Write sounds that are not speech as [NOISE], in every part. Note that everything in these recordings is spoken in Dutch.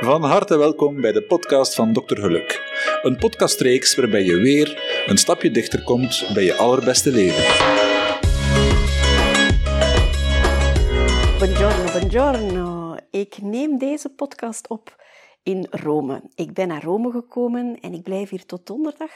Van harte welkom bij de podcast van Dr. Geluk. Een podcastreeks waarbij je weer een stapje dichter komt bij je allerbeste leven. Buongiorno, buongiorno. Ik neem deze podcast op in Rome. Ik ben naar Rome gekomen en ik blijf hier tot donderdag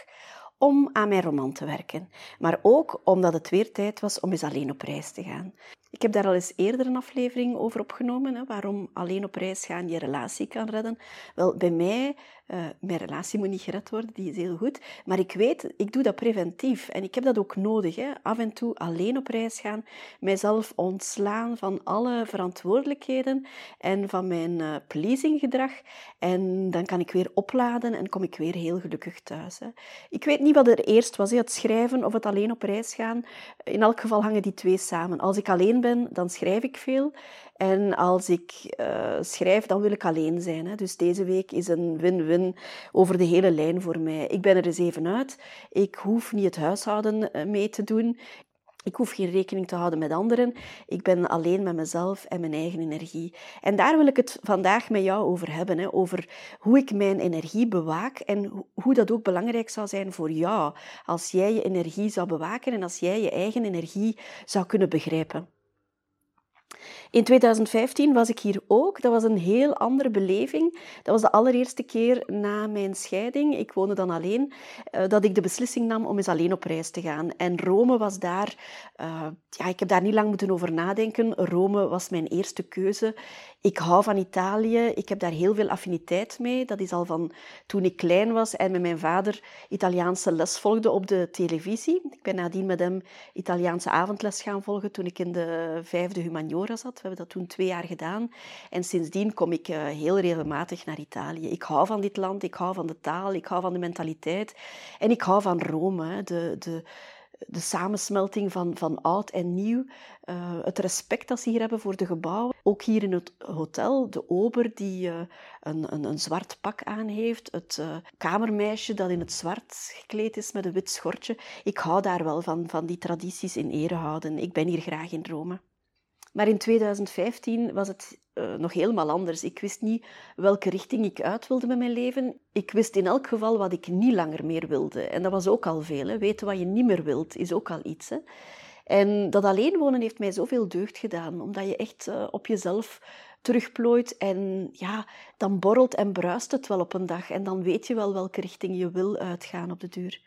om aan mijn roman te werken. Maar ook omdat het weer tijd was om eens alleen op reis te gaan. Ik heb daar al eens eerder een aflevering over opgenomen, hè, waarom alleen op reis gaan je relatie kan redden. Wel, bij mij uh, mijn relatie moet niet gered worden, die is heel goed. Maar ik weet, ik doe dat preventief en ik heb dat ook nodig. Hè. Af en toe alleen op reis gaan, mijzelf ontslaan van alle verantwoordelijkheden en van mijn uh, pleasing gedrag. En dan kan ik weer opladen en kom ik weer heel gelukkig thuis. Hè. Ik weet niet wat er eerst was, het schrijven of het alleen op reis gaan. In elk geval hangen die twee samen. Als ik alleen ben, dan schrijf ik veel. En als ik uh, schrijf, dan wil ik alleen zijn. Hè. Dus deze week is een win-win over de hele lijn voor mij. Ik ben er eens even uit. Ik hoef niet het huishouden eh, mee te doen. Ik hoef geen rekening te houden met anderen. Ik ben alleen met mezelf en mijn eigen energie. En daar wil ik het vandaag met jou over hebben. Hè? Over hoe ik mijn energie bewaak en hoe dat ook belangrijk zou zijn voor jou. Als jij je energie zou bewaken en als jij je eigen energie zou kunnen begrijpen. In 2015 was ik hier ook. Dat was een heel andere beleving. Dat was de allereerste keer na mijn scheiding. Ik woonde dan alleen. Uh, dat ik de beslissing nam om eens alleen op reis te gaan. En Rome was daar. Uh, ja, ik heb daar niet lang moeten over nadenken. Rome was mijn eerste keuze. Ik hou van Italië. Ik heb daar heel veel affiniteit mee. Dat is al van toen ik klein was en met mijn vader Italiaanse les volgde op de televisie. Ik ben nadien met hem Italiaanse avondles gaan volgen toen ik in de vijfde humaniora zat. We hebben dat toen twee jaar gedaan. En sindsdien kom ik uh, heel regelmatig naar Italië. Ik hou van dit land, ik hou van de taal, ik hou van de mentaliteit. En ik hou van Rome. De, de, de samensmelting van, van oud en nieuw, uh, het respect dat ze hier hebben voor de gebouwen. Ook hier in het hotel, de ober die uh, een, een, een, zwart pak aan heeft, het uh, kamermeisje dat in het zwart gekleed is met een wit schortje. Ik hou daar wel van, van die tradities in ere houden. Ik ben hier graag in Rome. Maar in 2015 was het uh, nog helemaal anders. Ik wist niet welke richting ik uit wilde met mijn leven. Ik wist in elk geval wat ik niet langer meer wilde. En dat was ook al veel. Hè. Weten wat je niet meer wilt, is ook al iets. Hè. En dat alleen wonen heeft mij zoveel deugd gedaan, omdat je echt uh, op jezelf terugplooit en ja, dan borrelt en bruist het wel op een dag en dan weet je wel welke richting je wil uitgaan op de duur.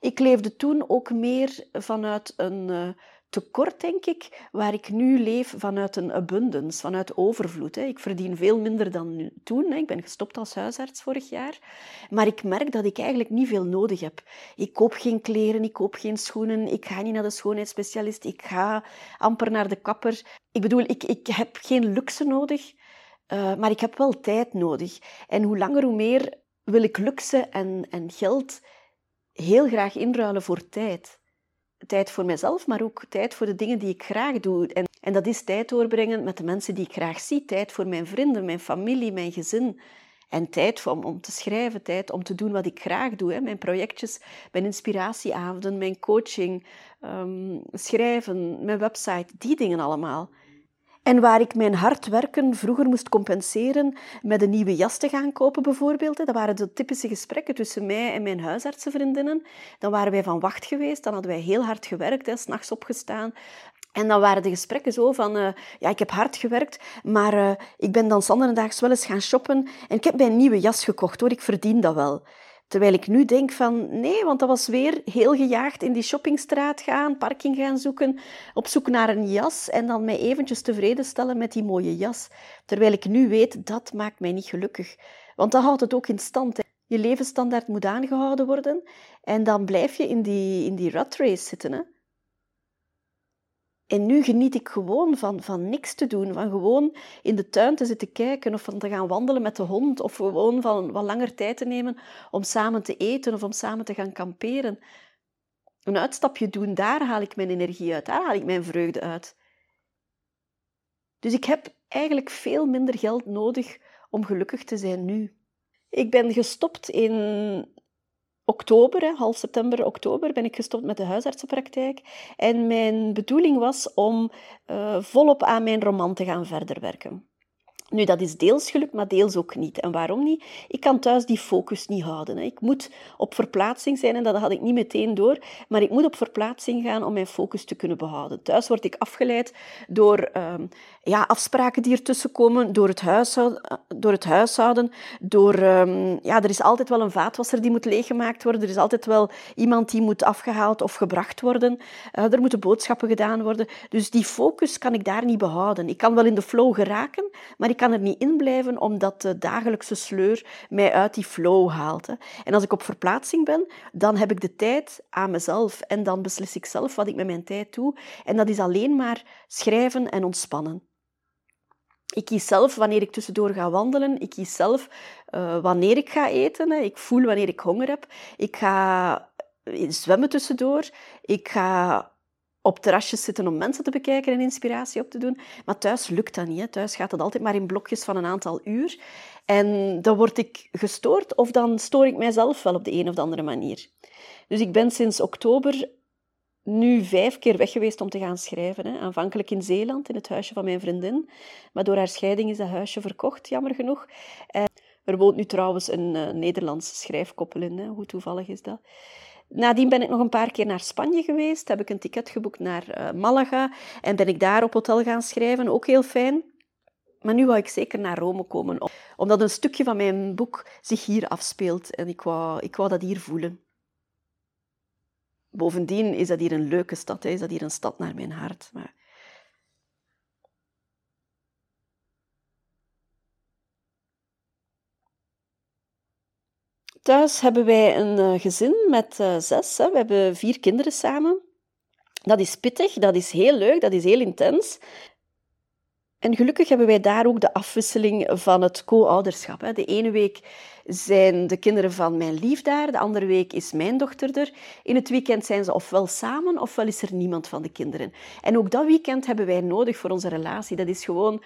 Ik leefde toen ook meer vanuit een uh, tekort, denk ik, waar ik nu leef vanuit een abundance, vanuit overvloed. Ik verdien veel minder dan toen. Ik ben gestopt als huisarts vorig jaar. Maar ik merk dat ik eigenlijk niet veel nodig heb. Ik koop geen kleren, ik koop geen schoenen, ik ga niet naar de schoonheidsspecialist, ik ga amper naar de kapper. Ik bedoel, ik, ik heb geen luxe nodig, uh, maar ik heb wel tijd nodig. En hoe langer, hoe meer wil ik luxe en, en geld heel graag inruilen voor tijd tijd voor mezelf, maar ook tijd voor de dingen die ik graag doe. En, en dat is tijd doorbrengen met de mensen die ik graag zie. Tijd voor mijn vrienden, mijn familie, mijn gezin. En tijd om, om te schrijven, tijd om te doen wat ik graag doe. Hè. Mijn projectjes, mijn inspiratieavonden, mijn coaching, um, schrijven, mijn website, die dingen allemaal. En waar ik mijn hard werken vroeger moest compenseren met een nieuwe jas te gaan kopen bijvoorbeeld, dat waren de typische gesprekken tussen mij en mijn huisartsenvriendinnen. Dan waren wij van wacht geweest, dan hadden wij heel hard gewerkt, s'nachts opgestaan. En dan waren de gesprekken zo van, uh, ja, ik heb hard gewerkt, maar uh, ik ben dan zonderdaags wel eens gaan shoppen en ik heb mij een nieuwe jas gekocht hoor, ik verdien dat wel. Terwijl ik nu denk van nee, want dat was weer heel gejaagd in die shoppingstraat gaan, parking gaan zoeken, op zoek naar een jas en dan mij eventjes tevreden stellen met die mooie jas. Terwijl ik nu weet, dat maakt mij niet gelukkig. Want dat houdt het ook in stand. Je levensstandaard moet aangehouden worden en dan blijf je in die, in die rat race zitten. Hè? En nu geniet ik gewoon van, van niks te doen, van gewoon in de tuin te zitten kijken of van te gaan wandelen met de hond of gewoon van wat langer tijd te nemen om samen te eten of om samen te gaan kamperen. Een uitstapje doen, daar haal ik mijn energie uit, daar haal ik mijn vreugde uit. Dus ik heb eigenlijk veel minder geld nodig om gelukkig te zijn nu. Ik ben gestopt in oktober, half september, oktober, ben ik gestopt met de huisartsenpraktijk. En mijn bedoeling was om uh, volop aan mijn roman te gaan verder werken. Nu, dat is deels geluk, maar deels ook niet. En waarom niet? Ik kan thuis die focus niet houden. Ik moet op verplaatsing zijn en dat had ik niet meteen door. Maar ik moet op verplaatsing gaan om mijn focus te kunnen behouden. Thuis word ik afgeleid door uh, ja, afspraken die ertussen komen, door het huishouden. Door het huishouden door, um, ja, er is altijd wel een vaatwasser die moet leeggemaakt worden. Er is altijd wel iemand die moet afgehaald of gebracht worden. Uh, er moeten boodschappen gedaan worden. Dus die focus kan ik daar niet behouden. Ik kan wel in de flow geraken, maar ik kan er niet in blijven omdat de dagelijkse sleur mij uit die flow haalt. En als ik op verplaatsing ben, dan heb ik de tijd aan mezelf en dan beslis ik zelf wat ik met mijn tijd doe. En dat is alleen maar schrijven en ontspannen. Ik kies zelf wanneer ik tussendoor ga wandelen. Ik kies zelf uh, wanneer ik ga eten. Ik voel wanneer ik honger heb. Ik ga zwemmen tussendoor. Ik ga op terrasjes zitten om mensen te bekijken en inspiratie op te doen. Maar thuis lukt dat niet. Hè. Thuis gaat het altijd maar in blokjes van een aantal uur. En dan word ik gestoord of dan stoor ik mijzelf wel op de een of andere manier. Dus ik ben sinds oktober nu vijf keer weg geweest om te gaan schrijven. Hè. Aanvankelijk in Zeeland, in het huisje van mijn vriendin. Maar door haar scheiding is dat huisje verkocht, jammer genoeg. En er woont nu trouwens een uh, Nederlandse schrijfkoppel in. Hè. Hoe toevallig is dat? Nadien ben ik nog een paar keer naar Spanje geweest. Heb ik een ticket geboekt naar uh, Malaga. En ben ik daar op hotel gaan schrijven. Ook heel fijn. Maar nu wou ik zeker naar Rome komen. Omdat een stukje van mijn boek zich hier afspeelt. En ik wou, ik wou dat hier voelen. Bovendien is dat hier een leuke stad. Hè. Is dat hier een stad naar mijn hart. Maar Thuis hebben wij een eh, gezin met uh, zes. Hè. We hebben vier kinderen samen. Dat is pittig, dat is heel leuk, dat is heel intens. En gelukkig hebben wij daar ook de afwisseling van het co-ouderschap. De ene week zijn de kinderen van mijn lief daar, de andere week is mijn dochter er. In het weekend zijn ze ofwel samen, ofwel is er niemand van de kinderen. En ook dat weekend hebben wij nodig voor onze relatie. Dat is gewoon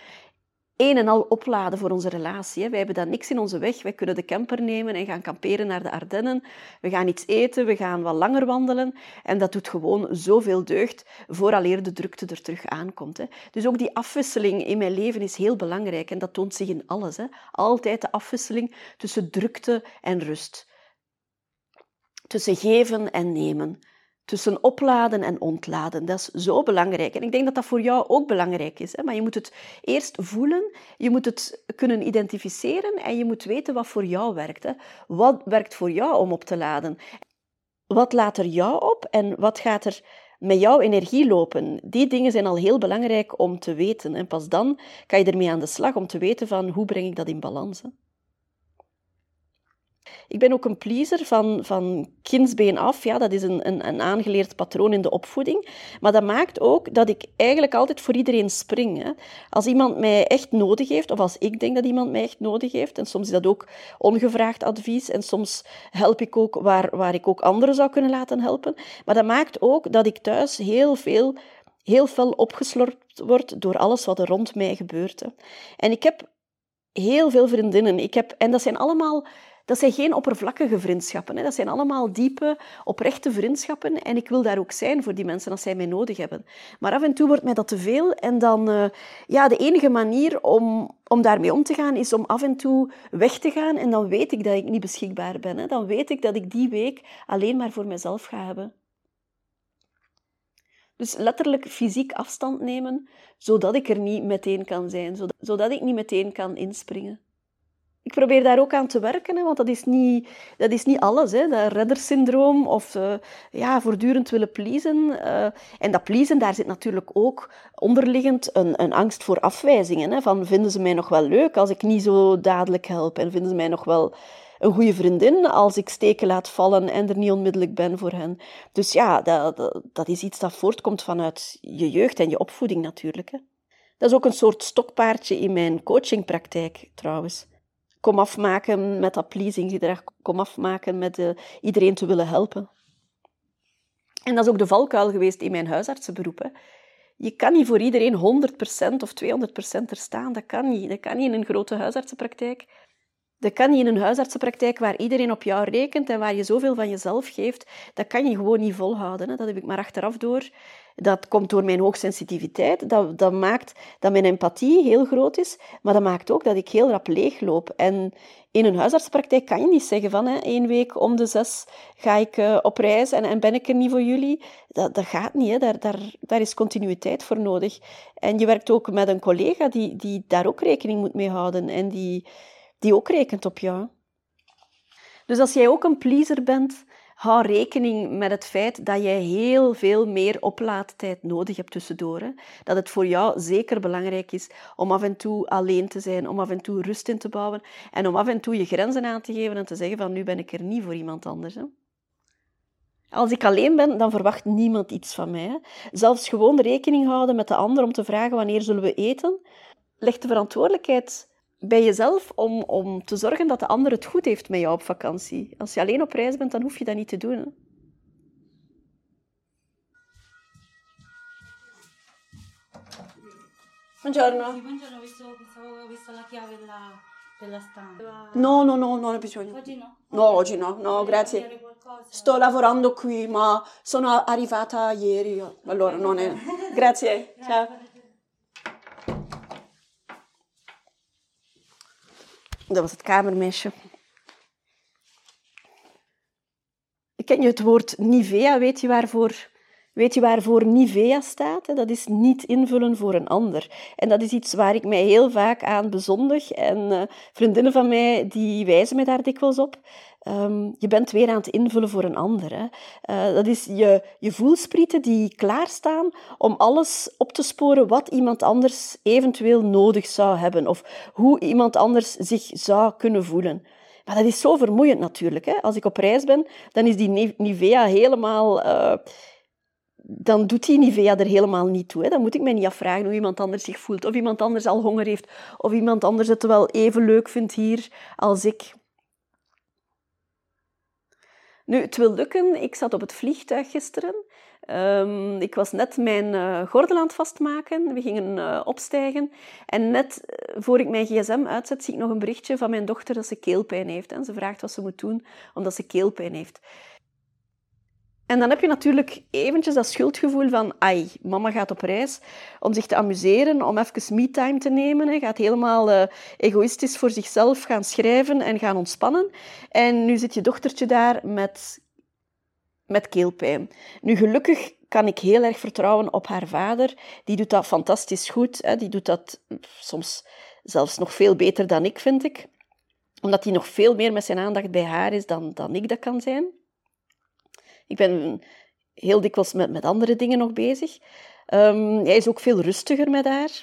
een en al opladen voor onze relatie. Wij hebben dan niks in onze weg. Wij kunnen de camper nemen en gaan kamperen naar de Ardennen. We gaan iets eten, we gaan wat langer wandelen. En dat doet gewoon zoveel deugd vooraleer de drukte er terug aankomt. Dus ook die afwisseling in mijn leven is heel belangrijk. En dat toont zich in alles. Altijd de afwisseling tussen drukte en rust. Tussen geven en nemen tussen opladen en ontladen. Dat is zo belangrijk. En ik denk dat dat voor jou ook belangrijk is. Hè? Maar je moet het eerst voelen, je moet het kunnen identificeren en je moet weten wat voor jou werkt. Hè? Wat werkt voor jou om op te laden? Wat laat er jou op en wat gaat er met jouw energie lopen? Die dingen zijn al heel belangrijk om te weten. En pas dan kan je ermee aan de slag om te weten van hoe breng ik dat in balans. Ik ben ook een pleaser van, van kindsbeen af. Ja, dat is een, een, een aangeleerd patroon in de opvoeding. Maar dat maakt ook dat ik eigenlijk altijd voor iedereen spring. Hè. Als iemand mij echt nodig heeft, of als ik denk dat iemand mij echt nodig heeft, en soms is dat ook ongevraagd advies, en soms help ik ook waar, waar ik ook anderen zou kunnen laten helpen. Maar dat maakt ook dat ik thuis heel veel heel fel opgeslorpt word door alles wat er rond mij gebeurt. Hè. En ik heb heel veel vriendinnen. Ik heb, en dat zijn allemaal dat zijn geen oppervlakkige vriendschappen. Hè. Dat zijn allemaal diepe, oprechte vriendschappen. En ik wil daar ook zijn voor die mensen als zij mij nodig hebben. Maar af en toe wordt mij dat te veel. En dan, uh, ja, de enige manier om, om daarmee om te gaan, is om af en toe weg te gaan. En dan weet ik dat ik niet beschikbaar ben. Hè. Dan weet ik dat ik die week alleen maar voor mezelf ga hebben. Dus letterlijk fysiek afstand nemen, zodat ik er niet meteen kan zijn, zodat ik niet meteen kan inspringen ik probeer daar ook aan te werken, hè, want dat is niet, dat is niet alles. Hè. Dat reddersyndroom of uh, ja, voortdurend willen pleasen. Uh, en dat pleasen, daar zit natuurlijk ook onderliggend een, een angst voor afwijzingen. Hè, van vinden ze mij nog wel leuk als ik niet zo dadelijk help? En vinden ze mij nog wel een goede vriendin als ik steken laat vallen en er niet onmiddellijk ben voor hen? Dus ja, dat, dat, dat is iets dat voortkomt vanuit je jeugd en je opvoeding natuurlijk. Hè. Dat is ook een soort stokpaardje in mijn coachingpraktijk trouwens kom afmaken met dat pleasing gedrag, kom afmaken met uh, iedereen te willen helpen. En dat is ook de valkuil geweest in mijn huisartsenberoep. Hè. Je kan niet voor iedereen 100% of 200% er staan. Dat kan niet. Dat kan niet in een grote huisartsenpraktijk. Dat kan niet in een huisartsenpraktijk waar iedereen op jou rekent en waar je zoveel van jezelf geeft. Dat kan je gewoon niet volhouden. Hè. Dat heb ik maar achteraf door. Dat komt door mijn hoogsensitiviteit. Dat, dat maakt dat mijn empathie heel groot is, maar dat maakt ook dat ik heel rap leegloop. En in een huisartspraktijk kan je niet zeggen van hè, één week om de zes ga ik uh, op reis en, en ben ik er niet voor jullie. Dat, dat gaat niet. Hè. Daar, daar, daar is continuïteit voor nodig. En je werkt ook met een collega die, die daar ook rekening moet mee houden en die, die ook rekent op jou. Dus als jij ook een pleaser bent, hou rekening met het feit dat je heel veel meer oplaadtijd nodig hebt tussendoor. Hè. Dat het voor jou zeker belangrijk is om af en toe alleen te zijn, om af en toe rust in te bouwen en om af en toe je grenzen aan te geven en te zeggen van nu ben ik er niet voor iemand anders. Hè. Als ik alleen ben, dan verwacht niemand iets van mij. Zelfs gewoon rekening houden met de ander om te vragen wanneer zullen we eten, legt de verantwoordelijkheid bij jezelf om, om te zorgen dat de ander het goed heeft met jou op vakantie. Als je alleen op reis bent, dan hoef je dat niet te doen. Hè? Buongiorno. Buongiorno, ho visto, ho visto la chiave della, della stanza. No, no, no, non ho bisogno. Oggi no? No, oggi no, no, grazie. Sto lavorando qui, ma sono arrivata ieri. Allora, non è... [LAUGHS] Grazie, ciao. Dat was het kamermeisje. Ken je het woord Nivea? Weet je waarvoor, weet je waarvoor Nivea staat? Dat is niet invullen voor een ander. En dat is iets waar ik mij heel vaak aan bezondig. En uh, vriendinnen van mij die wijzen mij daar dikwijls op. Um, je bent weer aan het invullen voor een ander. Hè. Uh, dat is je, je voelsprieten die klaarstaan om alles op te sporen wat iemand anders eventueel nodig zou hebben of hoe iemand anders zich zou kunnen voelen. Maar dat is zo vermoeiend natuurlijk. Hè. Als ik op reis ben, dan is die Nivea helemaal... Uh, dan doet die Nivea er helemaal niet toe. Hè. Dan moet ik mij niet afvragen hoe iemand anders zich voelt. Of iemand anders al honger heeft. Of iemand anders het wel even leuk vindt hier als ik. Nu, het wil lukken. Ik zat op het vliegtuig gisteren. Um, ik was net mijn uh, gordel aan het vastmaken. We gingen uh, opstijgen. En net uh, voor ik mijn gsm uitzet, zie ik nog een berichtje van mijn dochter dat ze keelpijn heeft. En ze vraagt wat ze moet doen, omdat ze keelpijn heeft. En dan heb je natuurlijk eventjes dat schuldgevoel van, ai, mama gaat op reis om zich te amuseren, om even me-time te nemen. Hij gaat helemaal uh, egoïstisch voor zichzelf gaan schrijven en gaan ontspannen. En nu zit je dochtertje daar met, met keelpijn. Nu, gelukkig kan ik heel erg vertrouwen op haar vader. Die doet dat fantastisch goed. Hè. Die doet dat soms zelfs nog veel beter dan ik, vind ik. Omdat hij nog veel meer met zijn aandacht bij haar is dan, dan ik dat kan zijn. Ik ben heel dikwijls met, met andere dingen nog bezig. Um, hij is ook veel rustiger met haar.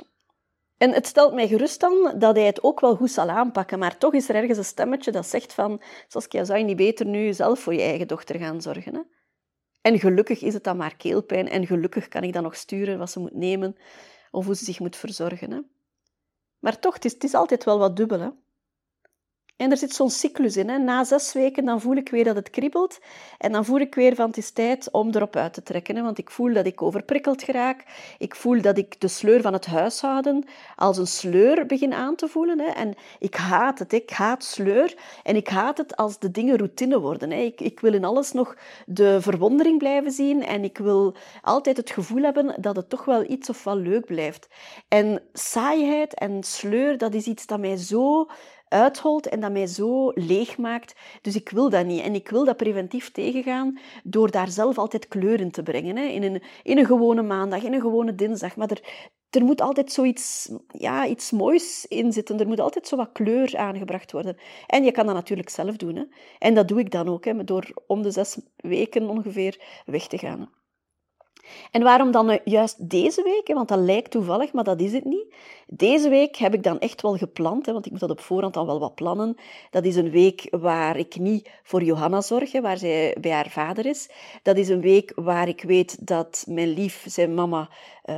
En het stelt mij gerust dan dat hij het ook wel goed zal aanpakken. Maar toch is er ergens een stemmetje dat zegt van... Saskia, zou je niet beter nu zelf voor je eigen dochter gaan zorgen? Hè? En gelukkig is het dan maar keelpijn. En gelukkig kan ik dan nog sturen wat ze moet nemen. Of hoe ze zich moet verzorgen. Hè? Maar toch, het is, het is altijd wel wat dubbel. Hè? En er zit zo'n cyclus in. Hè. Na zes weken dan voel ik weer dat het kriebelt. En dan voel ik weer van het is tijd om erop uit te trekken. Hè. Want ik voel dat ik overprikkeld geraak. Ik voel dat ik de sleur van het huishouden als een sleur begin aan te voelen. Hè. En ik haat het. Ik haat sleur. En ik haat het als de dingen routine worden. Hè. Ik, ik wil in alles nog de verwondering blijven zien. En ik wil altijd het gevoel hebben dat het toch wel iets of wel leuk blijft. En saaiheid en sleur, dat is iets dat mij zo uitholt en dat mij zo leeg maakt. Dus ik wil dat niet. En ik wil dat preventief tegengaan door daar zelf altijd kleur in te brengen. Hè. In, een, in een gewone maandag, in een gewone dinsdag. Maar er, er moet altijd zoiets ja, iets moois in zitten. Er moet altijd zo wat kleur aangebracht worden. En je kan dat natuurlijk zelf doen. Hè. En dat doe ik dan ook, hè, door om de zes weken ongeveer weg te gaan. En waarom dan eh, juist deze week? Want dat lijkt toevallig, maar dat is het niet. Deze week heb ik dan echt wel gepland, want ik moet dat op voorhand dan wel wat plannen. Dat is een week waar ik niet voor Johanna zorg, waar zij bij haar vader is. Dat is een week waar ik weet dat mijn lief, zijn mama,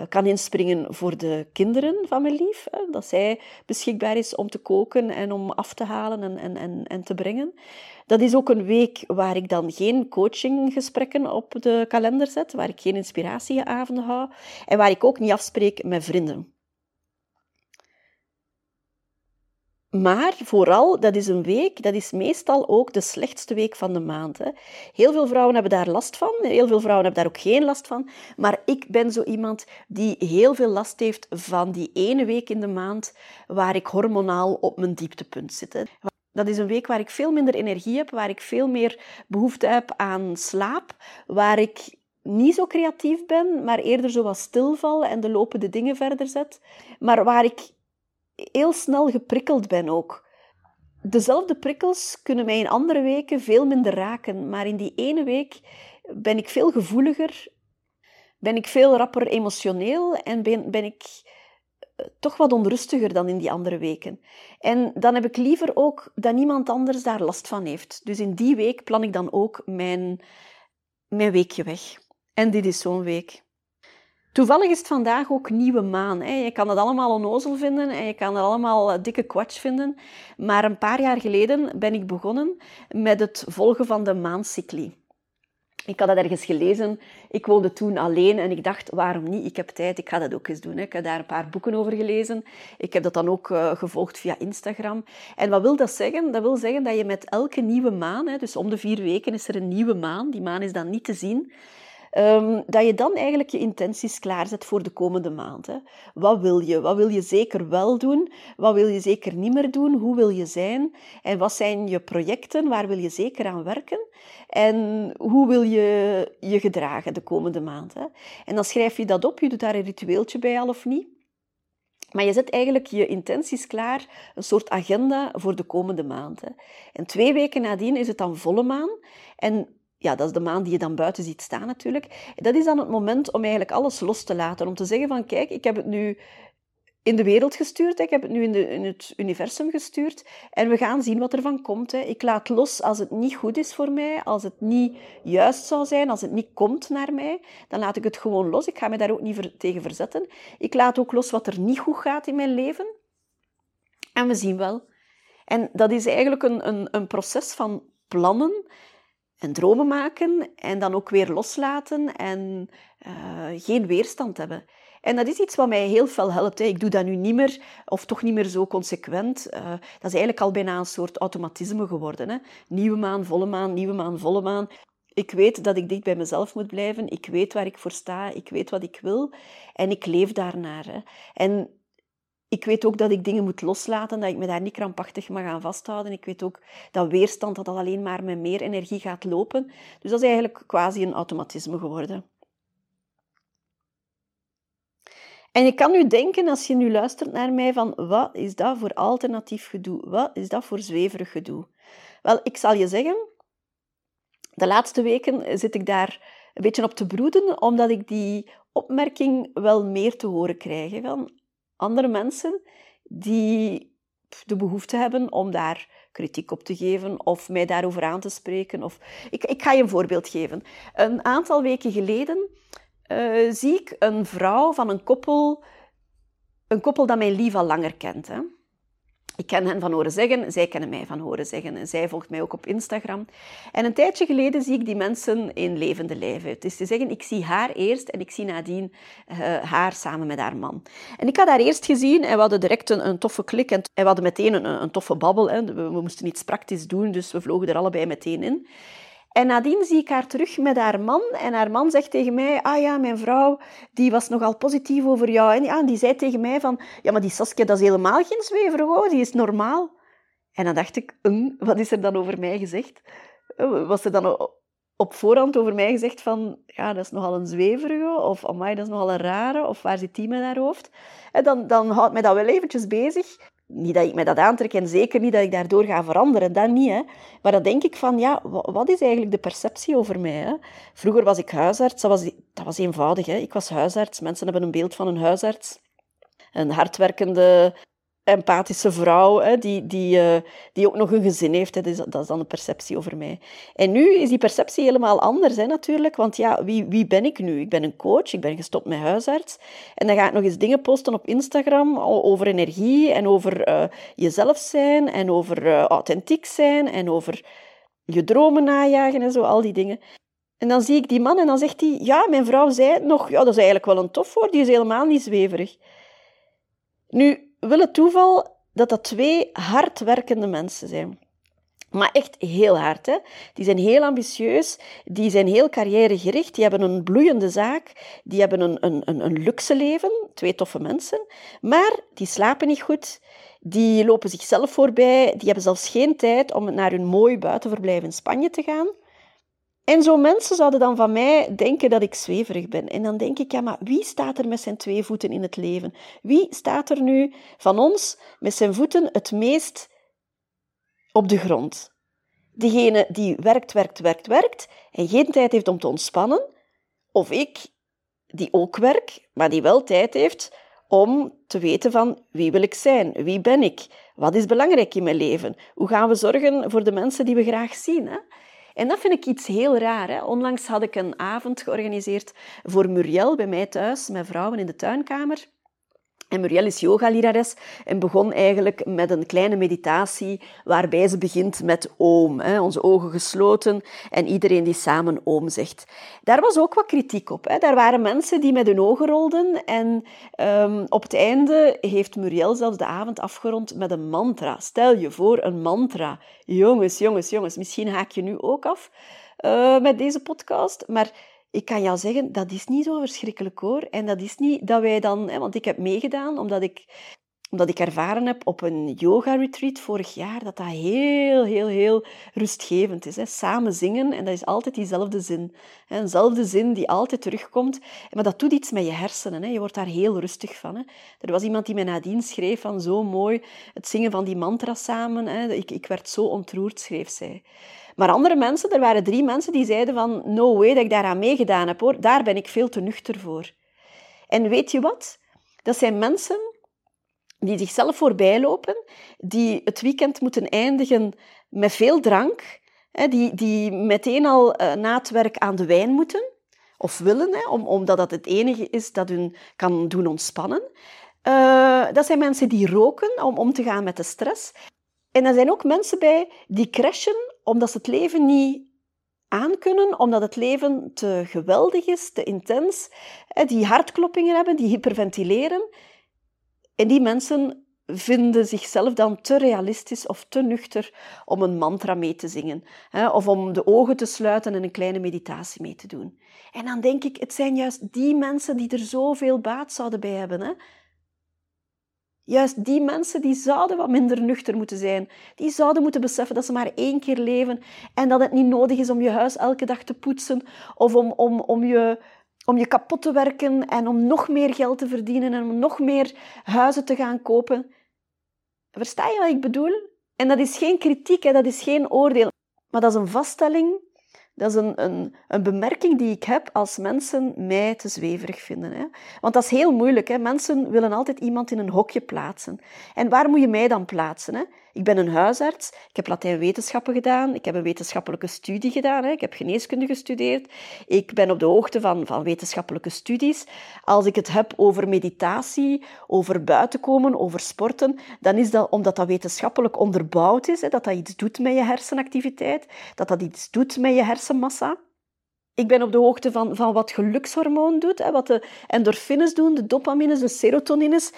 kan inspringen voor de kinderen van mijn lief. Dat zij beschikbaar is om te koken en om af te halen en, en, en, en te brengen. Dat is ook een week waar ik dan geen coachinggesprekken op de kalender zet, waar ik geen inspiratieavonden hou en waar ik ook niet afspreek met vrienden. Maar vooral, dat is een week, dat is meestal ook de slechtste week van de maand. Hè. Heel veel vrouwen hebben daar last van, heel veel vrouwen hebben daar ook geen last van. Maar ik ben zo iemand die heel veel last heeft van die ene week in de maand waar ik hormonaal op mijn dieptepunt zit. Dat is een week waar ik veel minder energie heb, waar ik veel meer behoefte heb aan slaap, waar ik niet zo creatief ben, maar eerder zo wat stilval en de lopende dingen verder zet. Maar waar ik heel snel geprikkeld ben ook. Dezelfde prikkels kunnen mij in andere weken veel minder raken, maar in die ene week ben ik veel gevoeliger, ben ik veel rapper emotioneel en ben, ben ik eh, toch wat onrustiger dan in die andere weken. En dan heb ik liever ook dat niemand anders daar last van heeft. Dus in die week plan ik dan ook mijn, mijn weekje weg. En dit is zo'n week. Toevallig is het vandaag ook nieuwe maan. Hè. Je kan het allemaal onnozel vinden en je kan het allemaal eh, dikke kwatsch vinden. Maar een paar jaar geleden ben ik begonnen met het volgen van de maancycli. Ik had dat ergens gelezen. Ik woonde toen alleen en ik dacht, waarom niet? Ik heb tijd, ik ga dat ook eens doen. Ik heb daar een paar boeken over gelezen. Ik heb dat dan ook uh, gevolgd via Instagram. En wat wil dat zeggen? Dat wil zeggen dat je met elke nieuwe maan, dus om de vier weken is er een nieuwe maan, die maan is dan niet te zien, Um, dat je dan eigenlijk je intenties klaarzet voor de komende maand. Hè. Wat wil je? Wat wil je zeker wel doen? Wat wil je zeker niet meer doen? Hoe wil je zijn? En wat zijn je projecten? Waar wil je zeker aan werken? En hoe wil je je gedragen de komende maand? Hè? En dan schrijf je dat op. Je doet daar een ritueeltje bij al of niet. Maar je zet eigenlijk je intenties klaar, een soort agenda voor de komende maand. Hè. En twee weken nadien is het dan volle maan. En ja, dat is de maan die je dan buiten ziet staan natuurlijk. Dat is dan het moment om eigenlijk alles los te laten. Om te zeggen van, kijk, ik heb het nu in de wereld gestuurd. Ik heb het nu in, de, in het universum gestuurd. En we gaan zien wat er van komt. Hè. Ik laat los als het niet goed is voor mij, als het niet juist zou zijn, als het niet komt naar mij. Dan laat ik het gewoon los. Ik ga me daar ook niet tegen verzetten. Ik laat ook los wat er niet goed gaat in mijn leven. En we zien wel. En dat is eigenlijk een, een, een proces van plannen en dromen maken en dan ook weer loslaten en uh, geen weerstand hebben. En dat is iets wat mij heel veel helpt. Hè. Ik doe dat nu niet meer, of toch niet meer zo consequent. Uh, dat is eigenlijk al bijna een soort automatisme geworden. Hè. Nieuwe maan, volle maan, nieuwe maan, volle maan. Ik weet dat ik dicht bij mezelf moet blijven. Ik weet waar ik voor sta. Ik weet wat ik wil. En ik leef daarnaar. Hè. En ik weet ook dat ik dingen moet loslaten, dat ik me daar niet krampachtig mag aan vasthouden. Ik weet ook dat weerstand dat dat alleen maar met meer energie gaat lopen. Dus dat is eigenlijk quasi een automatisme geworden. En je kan nu denken, als je nu luistert naar mij, van wat is dat voor alternatief gedoe? Wat is dat voor zweverig gedoe? Wel, ik zal je zeggen, de laatste weken zit ik daar een beetje op te broeden, omdat ik die opmerking wel meer te horen krijg. Van, andere mensen die de behoefte hebben om daar kritiek op te geven of mij daarover aan te spreken. Of... Ik, ik ga je een voorbeeld geven. Een aantal weken geleden uh, zie ik een vrouw van een koppel, een koppel dat mijn lief al langer kent. Hè. Ik ken hen van horen zeggen, zij kennen mij van horen zeggen. En zij volgt mij ook op Instagram. En een tijdje geleden zie ik die mensen in levende lijven. Het is te zeggen, ik zie haar eerst en ik zie nadien uh, haar samen met haar man. En ik had haar eerst gezien en we hadden direct een, een toffe klik en, we hadden meteen een, een toffe babbel. Hè. We, we moesten iets praktisch doen, dus we vlogen er allebei meteen in. En nadien zie ik haar terug met haar man. En haar man zegt tegen mij, ah ja, mijn vrouw, die was nogal positief over jou. En ja, die zei tegen mij van, ja, maar die Saskia, dat is helemaal geen zwever. Die is normaal. En dan dacht ik, hm, wat is er dan over mij gezegd? Was er dan op voorhand over mij gezegd van, ja, dat is nogal een zweverige, of amai, dat is nogal een rare, of waar zit die met haar hoofd? En dan, dan houdt mij dat wel eventjes bezig niet dat ik me dat aantrek en zeker niet dat ik daardoor ga veranderen, dat niet. Hè. Maar dan denk ik van, ja, wat is eigenlijk de perceptie over mij? Hè? Vroeger was ik huisarts, dat was, dat was eenvoudig. Hè. Ik was huisarts, mensen hebben een beeld van een huisarts. Een hardwerkende empathische vrouw, hè, die, die, uh, die ook nog een gezin heeft. Hè, dus dat is dan een perceptie over mij. En nu is die perceptie helemaal anders hè, natuurlijk, want ja, wie, wie ben ik nu? Ik ben een coach, ik ben gestopt met huisarts. En dan ga ik nog eens dingen posten op Instagram over energie en over uh, jezelf zijn en over uh, authentiek zijn en over je dromen najagen en zo, al die dingen. En dan zie ik die man en dan zegt hij, ja, mijn vrouw zei het nog, ja, dat is eigenlijk wel een tof woord, die is helemaal niet zweverig. Nu, wil het toeval dat dat twee hardwerkende mensen zijn. Maar echt heel hard. Hè? Die zijn heel ambitieus, die zijn heel carrièregericht, die hebben een bloeiende zaak, die hebben een, een, een, een luxe leven, twee toffe mensen, maar die slapen niet goed, die lopen zichzelf voorbij, die hebben zelfs geen tijd om naar hun mooi buitenverblijf in Spanje te gaan. En zo mensen zouden dan van mij denken dat ik zweverig ben. En dan denk ik, ja, maar wie staat er met zijn twee voeten in het leven? Wie staat er nu van ons met zijn voeten het meest op de grond? Degene die werkt, werkt, werkt, werkt en geen tijd heeft om te ontspannen. Of ik, die ook werk, maar die wel tijd heeft om te weten van wie wil ik zijn, wie ben ik, wat is belangrijk in mijn leven, hoe gaan we zorgen voor de mensen die we graag zien. Hè? En dat vind ik iets heel raar. Hè? Onlangs had ik een avond georganiseerd voor Muriel bij mij thuis, met vrouwen in de tuinkamer. En Muriel is yogalerares en begon eigenlijk met een kleine meditatie waarbij ze begint met oom, hè, onze ogen gesloten en iedereen die samen oom zegt. Daar was ook wat kritiek op. Hè. Daar waren mensen die met hun ogen rolden en um, op het einde heeft Muriel zelfs de avond afgerond met een mantra. Stel je voor, een mantra. Jongens, jongens, jongens, misschien haak je nu ook af uh, met deze podcast, maar ik kan jou zeggen, dat is niet zo verschrikkelijk hoor. En dat is niet dat wij dan, hè, want ik heb meegedaan omdat ik, omdat ik ervaren heb op een yoga-retreat vorig jaar, dat dat heel, heel, heel rustgevend is. Hè. Samen zingen, en dat is altijd diezelfde zin. Hè. Eenzelfde zin die altijd terugkomt. Maar dat doet iets met je hersenen. Hè. Je wordt daar heel rustig van. Hè. Er was iemand die mij nadien schreef van zo mooi, het zingen van die mantra samen. Hè. Ik, ik werd zo ontroerd, schreef zij. Maar andere mensen, er waren drie mensen die zeiden van no way dat ik daaraan meegedaan heb hoor, daar ben ik veel te nuchter voor. En weet je wat? Dat zijn mensen die zichzelf voorbij lopen, die het weekend moeten eindigen met veel drank, die, die meteen al eh, na het werk aan de wijn moeten, of willen, omdat dat het enige is dat hun kan doen ontspannen. Uh, dat zijn mensen die roken om om te gaan met de stress. En er zijn ook mensen bij die crashen omdat ze het leven niet aankunnen, omdat het leven te geweldig is, te intens, die hartkloppingen hebben, die hyperventileren. En die mensen vinden zichzelf dan te realistisch of te nuchter om een mantra mee te zingen. Of om de ogen te sluiten en een kleine meditatie mee te doen. En dan denk ik, het zijn juist die mensen die er zoveel baat zouden bij hebben. Juist die mensen die zouden wat minder nuchter moeten zijn. Die zouden moeten beseffen dat ze maar één keer leven en dat het niet nodig is om je huis elke dag te poetsen of om, om, om, je, om je kapot te werken en om nog meer geld te verdienen en om nog meer huizen te gaan kopen. Versta je wat ik bedoel? En dat is geen kritiek, hè, dat is geen oordeel, maar dat is een vaststelling dat is een, een, een bemerking die ik heb als mensen mij te zweverig vinden. Hè? Want dat is heel moeilijk. Hè? Mensen willen altijd iemand in een hokje plaatsen. En waar moet je mij dan plaatsen? Hè? Ik ben een huisarts, ik heb Latijn-wetenschappen gedaan, ik heb een wetenschappelijke studie gedaan, hè? ik heb geneeskunde gestudeerd, ik ben op de hoogte van, van wetenschappelijke studies. Als ik het heb over meditatie, over buitenkomen, over sporten, dan is dat omdat dat wetenschappelijk onderbouwd is, hè? dat dat iets doet met je hersenactiviteit, dat dat iets doet met je hersenmassa. Ik ben op de hoogte van, van wat gelukshormoon doet, hè, wat de endorfines doen, de dopamines, de serotonines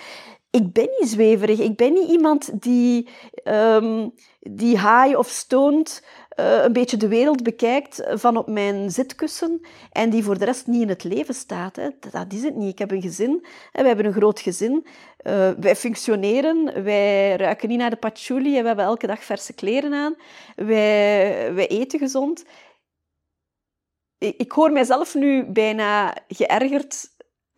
ik ben niet zweverig. Ik ben niet iemand die, um, die high of stoned uh, een beetje de wereld bekijkt van op mijn zitkussen en die voor de rest niet in het leven staat. Hè. Dat is het niet. Ik heb een gezin. Hè. Wij hebben een groot gezin. Uh, wij functioneren. Wij ruiken niet naar de patchouli en we hebben elke dag verse kleren aan. Wij, wij eten gezond. Ik, ik hoor mijzelf nu bijna geërgerd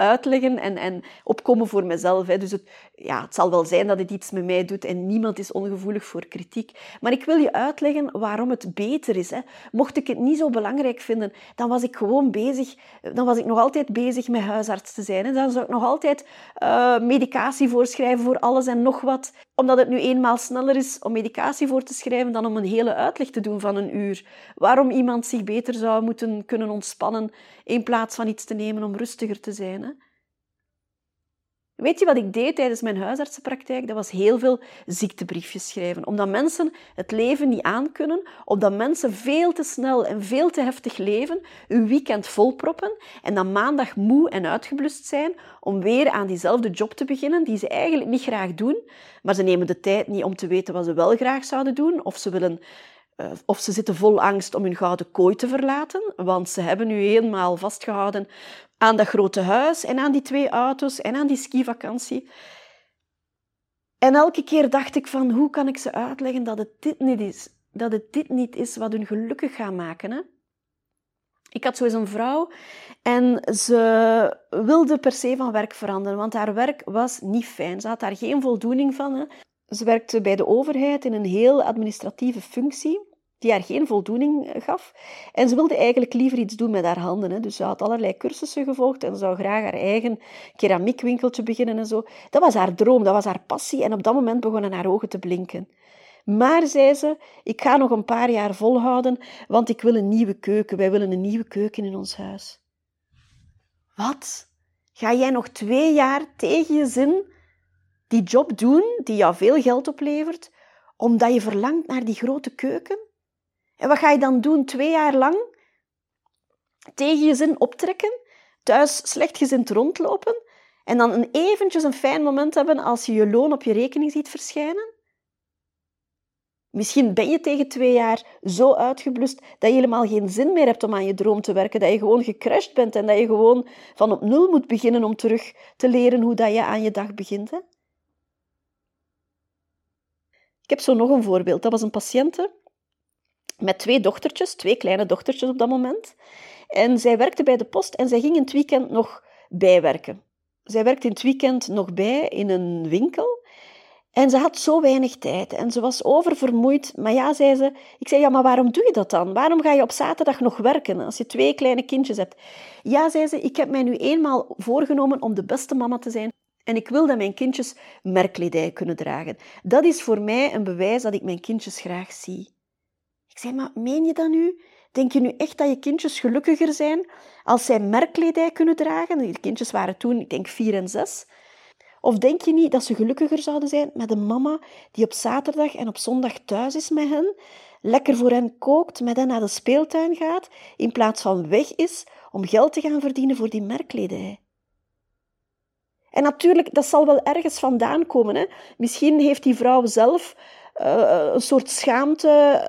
uitleggen en, en opkomen voor mezelf. Hè. Dus het, ja, het zal wel zijn dat het iets met mij doet en niemand is ongevoelig voor kritiek. Maar ik wil je uitleggen waarom het beter is. Hè. Mocht ik het niet zo belangrijk vinden, dan was ik gewoon bezig, dan was ik nog altijd bezig met huisarts te zijn. Hè. Dan zou ik nog altijd uh, medicatie voorschrijven voor alles en nog wat. Omdat het nu eenmaal sneller is om medicatie voor te schrijven dan om een hele uitleg te doen van een uur. Waarom iemand zich beter zou moeten kunnen ontspannen in plaats van iets te nemen om rustiger te zijn. Hè. Weet je wat ik deed tijdens mijn huisartsenpraktijk? Dat was heel veel ziektebriefjes schrijven. Omdat mensen het leven niet aankunnen, omdat mensen veel te snel en veel te heftig leven, hun weekend volproppen en dan maandag moe en uitgeblust zijn om weer aan diezelfde job te beginnen die ze eigenlijk niet graag doen, maar ze nemen de tijd niet om te weten wat ze wel graag zouden doen of ze willen eh, of ze zitten vol angst om hun gouden kooi te verlaten, want ze hebben nu helemaal vastgehouden aan dat grote huis en aan die twee auto's en aan die skivakantie. En elke keer dacht ik van, hoe kan ik ze uitleggen dat het dit niet is? Dat het dit niet is wat hun gelukkig gaat maken. Hè? Ik had zo eens een vrouw en ze wilde per se van werk veranderen, want haar werk was niet fijn. Ze had daar geen voldoening van. Hè? Ze werkte bij de overheid in een heel administratieve functie die haar geen voldoening eh, gaf. En ze wilde eigenlijk liever iets doen met haar handen. Hè. Dus ze had allerlei cursussen gevolgd en zou graag haar eigen keramiekwinkeltje beginnen en zo. Dat was haar droom, dat was haar passie. En op dat moment begonnen haar ogen te blinken. Maar, zei ze, ik ga nog een paar jaar volhouden, want ik wil een nieuwe keuken. Wij willen een nieuwe keuken in ons huis. Wat? Ga jij nog twee jaar tegen je zin die job doen die jou veel geld oplevert, omdat je verlangt naar die grote keuken? En wat ga je dan doen twee jaar lang? Tegen je zin optrekken, thuis slechtgezind rondlopen en dan een eventjes een fijn moment hebben als je je loon op je rekening ziet verschijnen? Misschien ben je tegen twee jaar zo uitgeblust dat je helemaal geen zin meer hebt om aan je droom te werken, dat je gewoon gecrashed bent en dat je gewoon van op nul moet beginnen om terug te leren hoe dat je aan je dag begint. Hè? Ik heb zo nog een voorbeeld. Dat was een patiënte met twee dochtertjes, twee kleine dochtertjes op dat moment. En zij werkte bij de post en zij ging in het weekend nog bijwerken. Zij werkte in het weekend nog bij in een winkel. En ze had zo weinig tijd en ze was oververmoeid. Maar ja, zei ze, ik zei, ja, maar waarom doe je dat dan? Waarom ga je op zaterdag nog werken als je twee kleine kindjes hebt? Ja, zei ze, ik heb mij nu eenmaal voorgenomen om de beste mama te zijn. En ik wil dat mijn kindjes merkkledij kunnen dragen. Dat is voor mij een bewijs dat ik mijn kindjes graag zie. Ik zei, maar meen je dat nu? Denk je nu echt dat je kindjes gelukkiger zijn als zij merkkledij kunnen dragen? Die kindjes waren toen, ik denk, vier en zes. Of denk je niet dat ze gelukkiger zouden zijn met een mama die op zaterdag en op zondag thuis is met hen, lekker voor hen kookt, met hen naar de speeltuin gaat, in plaats van weg is om geld te gaan verdienen voor die merkkledij? En natuurlijk, dat zal wel ergens vandaan komen. Hè? Misschien heeft die vrouw zelf uh, een soort schaamte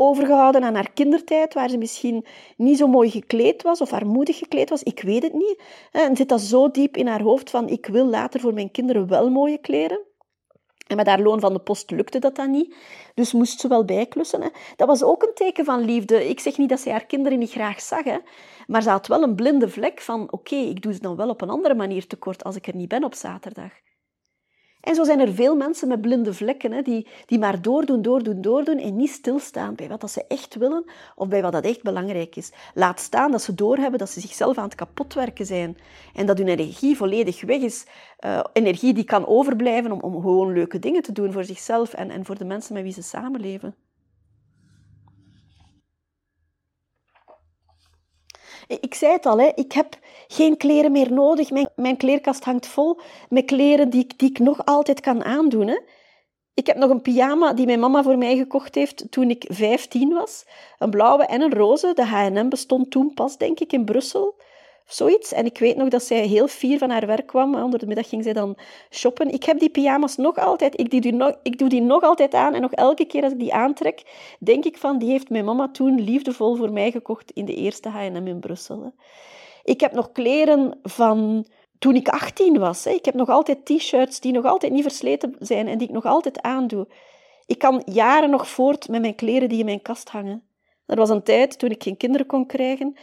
overgehouden aan haar kindertijd, waar ze misschien niet zo mooi gekleed was of armoedig gekleed was. Ik weet het niet. En zit dat zo diep in haar hoofd van ik wil later voor mijn kinderen wel mooie kleren. En met haar loon van de post lukte dat dan niet. Dus moest ze wel bijklussen. Hè. Dat was ook een teken van liefde. Ik zeg niet dat ze haar kinderen niet graag zag. Hè. Maar ze had wel een blinde vlek van... Oké, ik doe ze dan wel op een andere manier tekort als ik er niet ben op zaterdag. En zo zijn er veel mensen met blinde vlekken, hè, die, die maar doordoen, doordoen, doordoen en niet stilstaan bij wat dat ze echt willen of bij wat dat echt belangrijk is. Laat staan dat ze doorhebben dat ze zichzelf aan het kapotwerken zijn en dat hun energie volledig weg is. Uh, energie die kan overblijven om, om gewoon leuke dingen te doen voor zichzelf en, en voor de mensen met wie ze samenleven. Ik zei het al, hè, ik heb geen kleren meer nodig. Mijn, mijn kleerkast hangt vol met kleren die, die ik nog altijd kan aandoen. Hè. Ik heb nog een pyjama die mijn mama voor mij gekocht heeft toen ik 15 was. Een blauwe en een roze. De H&M bestond toen pas, denk ik, in Brussel zoiets. En ik weet nog dat zij heel fier van haar werk kwam. Onder de middag ging zij dan shoppen. Ik heb die pyjama's nog altijd. Ik doe, die nog, ik doe die nog altijd aan. En nog elke keer als ik die aantrek, denk ik van... Die heeft mijn mama toen liefdevol voor mij gekocht in de eerste H&M in Brussel. Ik heb nog kleren van toen ik 18 was. Ik heb nog altijd t-shirts die nog altijd niet versleten zijn en die ik nog altijd aandoe. Ik kan jaren nog voort met mijn kleren die in mijn kast hangen. Er was een tijd toen ik geen kinderen kon krijgen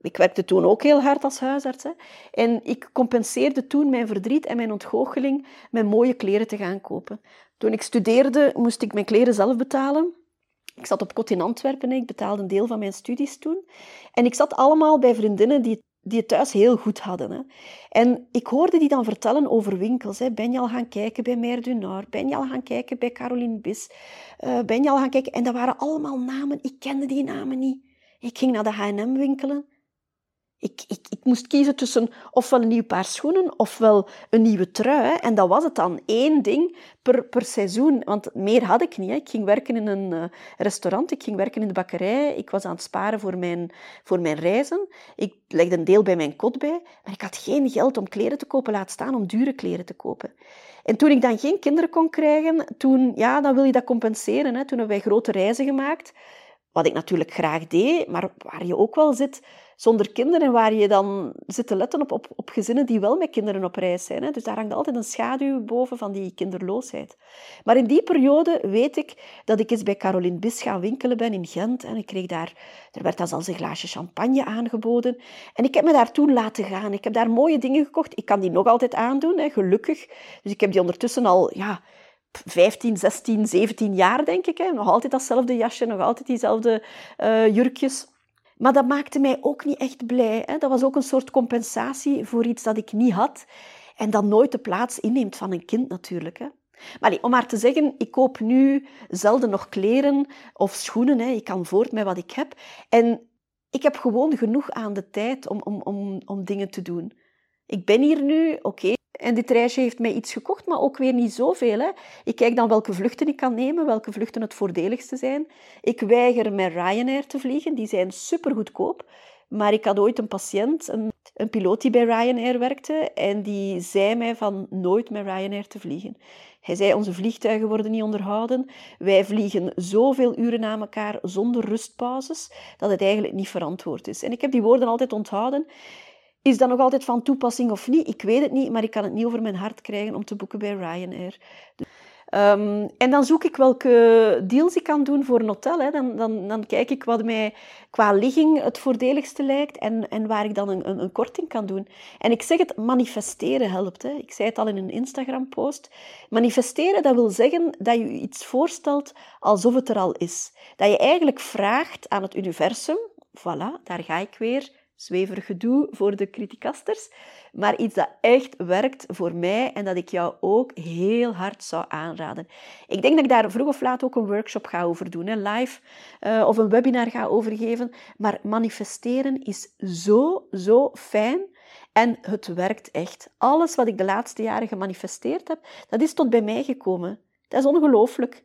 ik werkte toen ook heel hard als huisarts. Hè. En ik compenseerde toen mijn verdriet en mijn ontgoocheling met mooie kleren te gaan kopen. Toen ik studeerde, moest ik mijn kleren zelf betalen. Ik zat op kot in Antwerpen, ik betaalde een deel van mijn studies toen. En ik zat allemaal bij vriendinnen die, die het thuis heel goed hadden. Hè. En ik hoorde die dan vertellen over winkels. Hè. Ben je al gaan kijken bij Mère du? Ben je al gaan kijken bij Caroline Bis? Uh, ben je al gaan kijken? En dat waren allemaal namen, ik kende die namen niet. Ik ging naar de H&M winkelen Ik, ik, ik moest kiezen tussen ofwel een nieuw paar schoenen ofwel een nieuwe trui. En dat was het dan. één ding per, per seizoen. Want meer had ik niet. Hè. Ik ging werken in een uh, restaurant, ik ging werken in de bakkerij. Ik was aan het sparen voor mijn, voor mijn reizen. Ik legde een deel bij mijn kot bij. Maar ik had geen geld om kleren te kopen, laat staan om dure kleren te kopen. En toen ik dan geen kinderen kon krijgen, toen, ja, dan wil je dat compenseren. Hè. Toen hebben wij grote reizen gemaakt. Wat ik natuurlijk graag deed, maar waar je ook wel zit zonder kinderen en waar je dan zit te letten op, op, gezinnen die wel met kinderen op reis zijn. Hè. Dus daar hangt altijd een schaduw boven van die kinderloosheid. Maar in die periode weet ik dat ik eens bij Caroline Bis gaan winkelen ben in Gent. En ik kreeg daar, er werd dan zelfs een glaasje champagne aangeboden. En ik heb me daar toen laten gaan. Ik heb daar mooie dingen gekocht. Ik kan die nog altijd aandoen, hè, gelukkig. Dus ik heb die ondertussen al... Ja, 15, 16, 17 jaar, denk ik. Hè. Nog altijd datzelfde jasje, nog altijd diezelfde uh, jurkjes. Maar dat maakte mij ook niet echt blij. Hè. Dat was ook een soort compensatie voor iets dat ik niet had. En dat nooit de plaats inneemt van een kind natuurlijk. Hè. Maar om maar te zeggen, ik koop nu zelden nog kleren of schoenen. Hè. Ik kan voort met wat ik heb. En ik heb gewoon genoeg aan de tijd om, om, om, om dingen te doen. Ik ben hier nu, oké, en dit reisje heeft mij iets gekocht, maar ook weer niet zoveel. Hè. Ik kijk dan welke vluchten ik kan nemen, welke vluchten het voordeligste zijn. Ik weiger met Ryanair te vliegen, die zijn super goedkoop. Maar ik had ooit een patiënt, een, een piloot die bij Ryanair werkte, en die zei mij van nooit met Ryanair te vliegen. Hij zei, onze vliegtuigen worden niet onderhouden. Wij vliegen zoveel uren na elkaar zonder rustpauzes, dat het eigenlijk niet verantwoord is. En ik heb die woorden altijd onthouden. Is dat nog altijd van toepassing of niet? Ik weet het niet, maar ik kan het niet over mijn hart krijgen om te boeken bij Ryanair. Um, en dan zoek ik welke deals ik kan doen voor een hotel. Hè. Dan, dan, dan kijk ik wat mij qua ligging het voordeligste lijkt en, en waar ik dan een, een, een, korting kan doen. En ik zeg het, manifesteren helpt. Hè. Ik zei het al in een Instagram-post. Manifesteren, dat wil zeggen dat je iets voorstelt alsof het er al is. Dat je eigenlijk vraagt aan het universum, voilà, daar ga ik weer, zweverig gedoe voor de criticasters, maar iets dat echt werkt voor mij en dat ik jou ook heel hard zou aanraden. Ik denk dat ik daar vroeg of laat ook een workshop ga over doen, live, uh, of een webinar ga overgeven, maar manifesteren is zo, zo fijn. En het werkt echt. Alles wat ik de laatste jaren gemanifesteerd heb, dat is tot bij mij gekomen. Dat is ongelooflijk.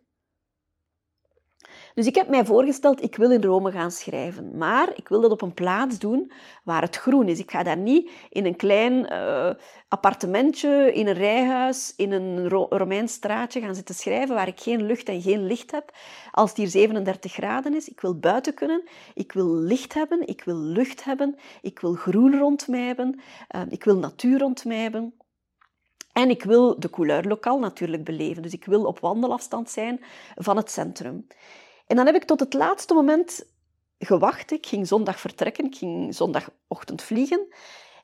Dus ik heb mij voorgesteld, ik wil in Rome gaan schrijven. Maar ik wil dat op een plaats doen waar het groen is. Ik ga daar niet in een klein uh, appartementje, in een rijhuis, in een Ro Romeins straatje gaan zitten schrijven waar ik geen lucht en geen licht heb. Als het hier 37 graden is, ik wil buiten kunnen. Ik wil licht hebben, ik wil lucht hebben. Ik wil groen rond mij hebben. Uh, ik wil natuur rond mij hebben. En ik wil de couleur lokaal natuurlijk beleven. Dus ik wil op wandelafstand zijn van het centrum. En dan heb ik tot het laatste moment gewacht. Ik ging zondag vertrekken, ik ging zondagochtend vliegen.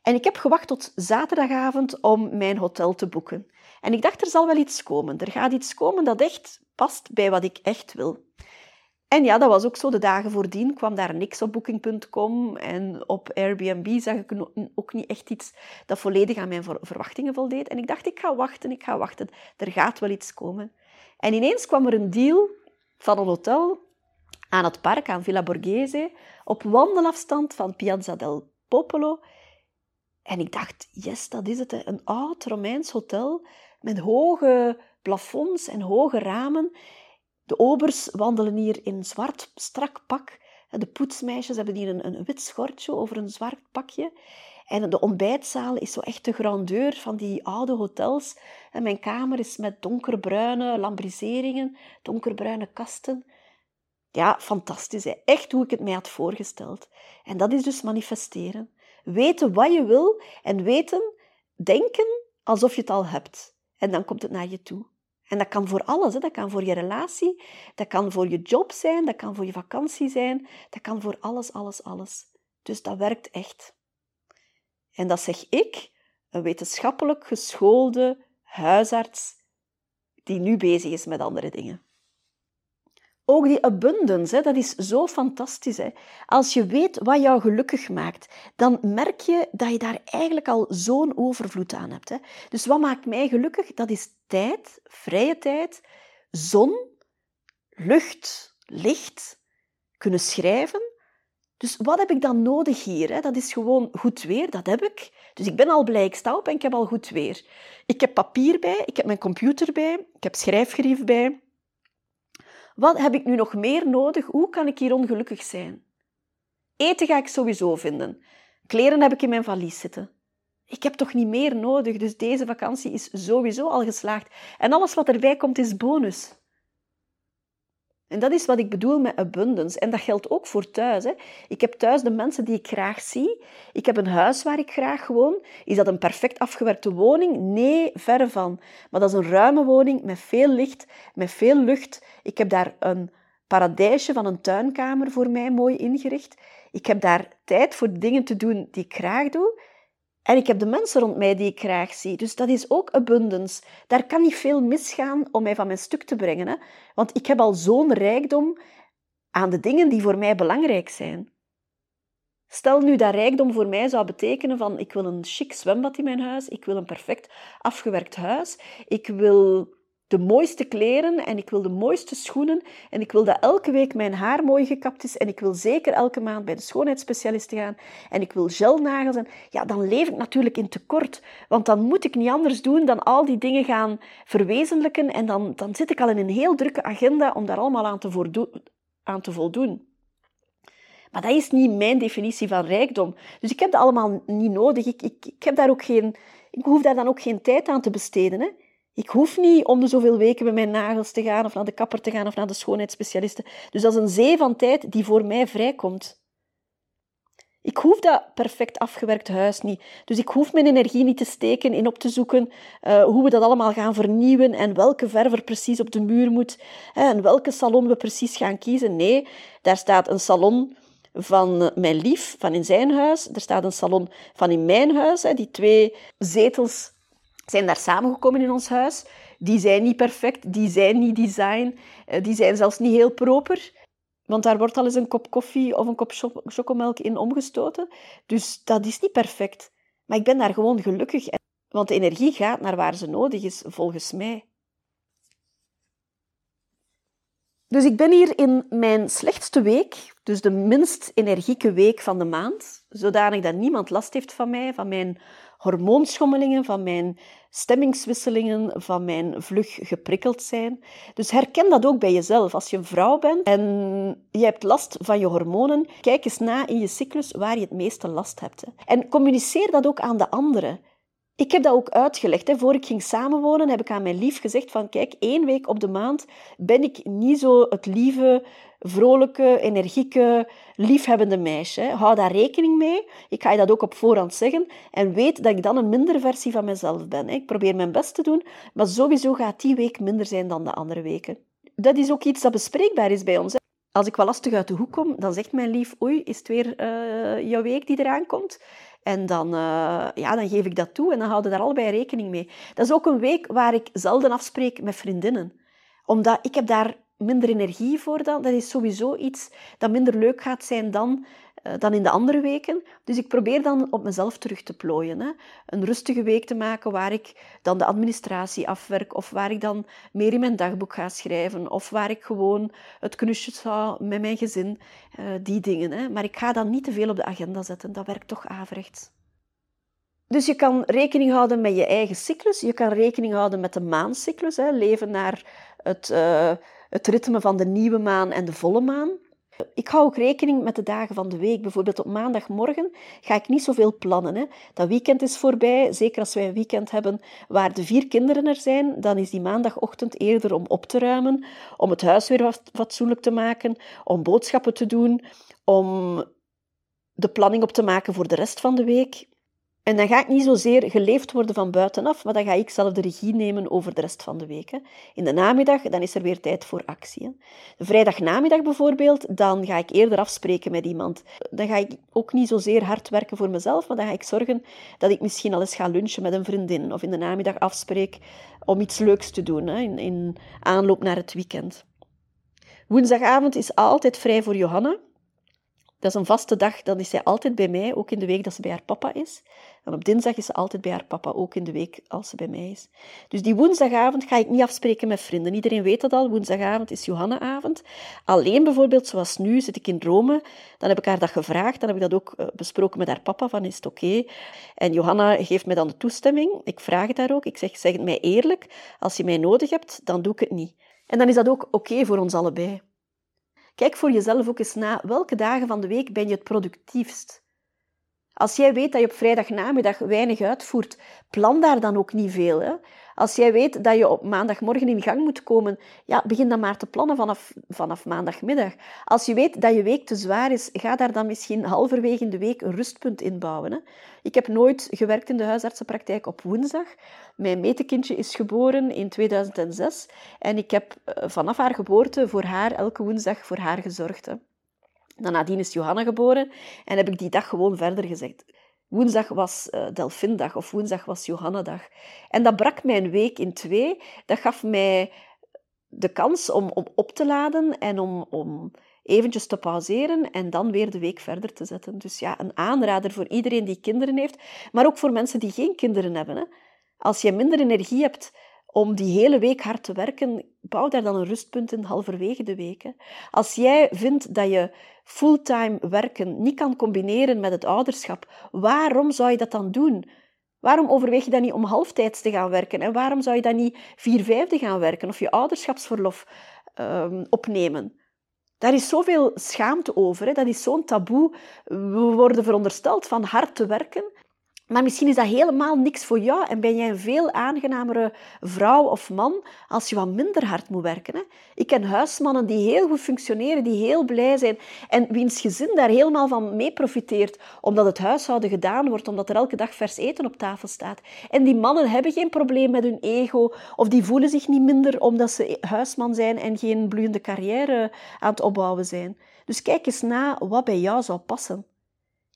En ik heb gewacht tot zaterdagavond om mijn hotel te boeken. En ik dacht, er zal wel iets komen. Er gaat iets komen dat echt past bij wat ik echt wil. En ja, dat was ook zo. De dagen voordien kwam daar niks op booking.com. En op Airbnb zag ik ook niet echt iets dat volledig aan mijn verwachtingen voldeed. En ik dacht, ik ga wachten, ik ga wachten. Er gaat wel iets komen. En ineens kwam er een deal van een hotel aan het park, aan Villa Borghese, op wandelafstand van Piazza del Popolo. En ik dacht, yes, dat is het. Een oud Romeins hotel met hoge plafonds en hoge ramen. De obers wandelen hier in zwart strak pak. De poetsmeisjes hebben hier een, een wit schortje over een zwart pakje. En de ontbijtzaal is zo echt de grandeur van die oude hotels. En mijn kamer is met donkerbruine lambriseringen, donkerbruine kasten. Ja, fantastisch. Echt hoe ik het mij had voorgesteld. En dat is dus manifesteren. Weten wat je wil en weten, denken alsof je het al hebt. En dan komt het naar je toe. En dat kan voor alles. Hè. Dat kan voor je relatie, dat kan voor je job zijn, dat kan voor je vakantie zijn, dat kan voor alles, alles, alles. Dus dat werkt echt. En dat zeg ik, een wetenschappelijk geschoolde huisarts die nu bezig is met andere dingen. Ook die abundance, hè, dat is zo fantastisch. Hè. Als je weet wat jou gelukkig maakt, dan merk je dat je daar eigenlijk al zo'n overvloed aan hebt. Hè. Dus wat maakt mij gelukkig? Dat is tijd, vrije tijd, zon, lucht, licht, kunnen schrijven, Dus wat heb ik dan nodig hier? Dat is gewoon goed weer, dat heb ik. Dus ik ben al blij, ik sta op en ik heb al goed weer. Ik heb papier bij, ik heb mijn computer bij, ik heb schrijfgerief bij. Wat heb ik nu nog meer nodig? Hoe kan ik hier ongelukkig zijn? Eten ga ik sowieso vinden. Kleren heb ik in mijn valies zitten. Ik heb toch niet meer nodig, dus deze vakantie is sowieso al geslaagd. En alles wat erbij komt is bonus. En dat is wat ik bedoel met abundance. En dat geldt ook voor thuis. Hè. Ik heb thuis de mensen die ik graag zie. Ik heb een huis waar ik graag woon. Is dat een perfect afgewerkte woning? Nee, verre van. Maar dat is een ruime woning met veel licht, met veel lucht. Ik heb daar een paradijsje van een tuinkamer voor mij mooi ingericht. Ik heb daar tijd voor dingen te doen die ik graag doe. En ik heb de mensen rond mij die ik graag zie. Dus dat is ook abundance. Daar kan niet veel misgaan om mij van mijn stuk te brengen. Hè? Want ik heb al zo'n rijkdom aan de dingen die voor mij belangrijk zijn. Stel nu dat rijkdom voor mij zou betekenen van ik wil een chic zwembad in mijn huis, ik wil een perfect afgewerkt huis, ik wil de mooiste kleren en ik wil de mooiste schoenen en ik wil dat elke week mijn haar mooi gekapt is en ik wil zeker elke maand bij de schoonheidsspecialist gaan en ik wil gelnagels en ja, dan leef ik natuurlijk in tekort, want dan moet ik niet anders doen dan al die dingen gaan verwezenlijken en dan, dan zit ik al in een heel drukke agenda om daar allemaal aan te, voldoen. Maar dat is niet mijn definitie van rijkdom. Dus ik heb dat allemaal niet nodig. Ik, ik, ik, heb daar ook geen, ik hoef daar dan ook geen tijd aan te besteden. Hè. Ik hoef niet om de zoveel weken met mijn nagels te gaan of naar de kapper te gaan of naar de schoonheidsspecialisten. Dus dat is een zee van tijd die voor mij vrijkomt. Ik hoef dat perfect afgewerkt huis niet. Dus ik hoef mijn energie niet te steken in op te zoeken uh, hoe we dat allemaal gaan vernieuwen en welke verver precies op de muur moet en welke salon we precies gaan kiezen. Nee, daar staat een salon van mijn lief, van in zijn huis. Er staat een salon van in mijn huis. Hè, die twee zetels zijn daar samengekomen in ons huis. Die zijn niet perfect, die zijn niet design, eh, die zijn zelfs niet heel proper. Want daar wordt al eens een kop koffie of een kop chocomelk in omgestoten. Dus dat is niet perfect. Maar ik ben daar gewoon gelukkig. Want de energie gaat naar waar ze nodig is, volgens mij. Dus ik ben hier in mijn slechtste week, dus de minst energieke week van de maand, zodanig dat niemand last heeft van mij, van mijn hormoonschommelingen, van mijn stemmingswisselingen, van mijn vlug geprikkeld zijn. Dus herken dat ook bij jezelf. Als je een vrouw bent en je hebt last van je hormonen, kijk eens na in je cyclus waar je het meeste last hebt. En communiceer dat ook aan de anderen. Ik heb dat ook uitgelegd. Hè. Voor ik ging samenwonen, heb ik aan mijn lief gezegd van kijk, één week op de maand ben ik niet zo het lieve, vrolijke, energieke, liefhebbende meisje. Hou daar rekening mee. Ik ga je dat ook op voorhand zeggen. En weet dat ik dan een minder versie van mezelf ben. Ik probeer mijn best te doen, maar sowieso gaat die week minder zijn dan de andere weken. Dat is ook iets dat bespreekbaar is bij ons. Als ik wel lastig uit de hoek kom, dan zegt mijn lief, oei, is het weer uh, jouw week die eraan komt? En dan, uh, ja, dan geef ik dat toe en dan houden we daar allebei rekening mee. Dat is ook een week waar ik zelden afspreek met vriendinnen. Omdat ik heb daar minder energie voor dan. Dat is sowieso iets dat minder leuk gaat zijn dan, uh, dan in de andere weken. Dus ik probeer dan op mezelf terug te plooien. Hè. Een rustige week te maken waar ik dan de administratie afwerk of waar ik dan meer in mijn dagboek ga schrijven of waar ik gewoon het knusje zou met mijn gezin. Uh, die dingen. Hè. Maar ik ga dan niet te veel op de agenda zetten. Dat werkt toch averechts. Dus je kan rekening houden met je eigen cyclus. Je kan rekening houden met de maancyclus. Hè. Leven naar het... Uh, het ritme van de nieuwe maan en de volle maan. Ik hou ook rekening met de dagen van de week. Bijvoorbeeld op maandagmorgen ga ik niet zoveel plannen. Hè. Dat weekend is voorbij. Zeker als wij een weekend hebben waar de vier kinderen er zijn, dan is die maandagochtend eerder om op te ruimen, om het huis weer fatsoenlijk te maken, om boodschappen te doen, om de planning op te maken voor de rest van de week. En dan ga ik niet zozeer geleefd worden van buitenaf, maar dan ga ik zelf de regie nemen over de rest van de week. Hè. In de namiddag, dan is er weer tijd voor actie. De vrijdagnamiddag bijvoorbeeld, dan ga ik eerder afspreken met iemand. Dan ga ik ook niet zozeer hard werken voor mezelf, maar dan ga ik zorgen dat ik misschien al eens ga lunchen met een vriendin of in de namiddag afspreek om iets leuks te doen hè, in, in aanloop naar het weekend. Woensdagavond is altijd vrij voor Johanna. Dat is een vaste dag, dan is zij altijd bij mij, ook in de week dat ze bij haar papa is. En op dinsdag is ze altijd bij haar papa, ook in de week als ze bij mij is. Dus die woensdagavond ga ik niet afspreken met vrienden. Iedereen weet dat al, woensdagavond is Johannaavond. Alleen bijvoorbeeld, zoals nu, zit ik in Rome, dan heb ik haar dat gevraagd, dan heb ik dat ook eh, besproken met haar papa, van is het oké? En Johanna geeft mij dan de toestemming, ik vraag het haar ook, ik zeg, zeg het mij eerlijk, als je mij nodig hebt, dan doe ik het niet. En dan is dat ook oké voor ons allebei. Kijk voor jezelf ook eens na, welke dagen van de week ben je het productiefst? Als jij weet dat je op vrijdagnamiddag weinig uitvoert, plan daar dan ook niet veel. Hè? Als jij weet dat je op maandagmorgen in gang moet komen, ja, begin dan maar te plannen vanaf, vanaf maandagmiddag. Als je weet dat je week te zwaar is, ga daar dan misschien halverwege de week een rustpunt in bouwen. Hè? Ik heb nooit gewerkt in de huisartsenpraktijk op woensdag. Mijn metekindje is geboren in 2006 en ik heb eh, vanaf haar geboorte voor haar elke woensdag voor haar gezorgd. Hè? Dan nadien is Johanna geboren en heb ik die dag gewoon verder gezegd. Woensdag was uh, Delfindag of woensdag was Johannadag. En dat brak mijn week in twee. Dat gaf mij de kans om, om op te laden en om, om eventjes te pauzeren en dan weer de week verder te zetten. Dus ja, een aanrader voor iedereen die kinderen heeft, maar ook voor mensen die geen kinderen hebben. Hè. Als je minder energie hebt om die hele week hard te werken, bouw daar dan een rustpunt in halverwege de week. Hè. Als jij vindt dat je fulltime werken niet kan combineren met het ouderschap, waarom zou je dat dan doen? Waarom overweeg je dan niet om halftijds te gaan werken? En waarom zou je dan niet vier vijfde gaan werken of je ouderschapsverlof um, opnemen? Daar is zoveel schaamte over. Hè? Dat is zo'n taboe. We worden verondersteld van hard te werken. Maar misschien is dat helemaal niks voor jou en ben jij een veel aangenamere vrouw of man als je wat minder hard moet werken. Hè? Ik ken huismannen die heel goed functioneren, die heel blij zijn en wiens gezin daar helemaal van mee profiteert, omdat het huishouden gedaan wordt, omdat er elke dag vers eten op tafel staat. En die mannen hebben geen probleem met hun ego of die voelen zich niet minder omdat ze huisman zijn en geen bloeiende carrière aan het opbouwen zijn. Dus kijk eens na wat bij jou zou passen.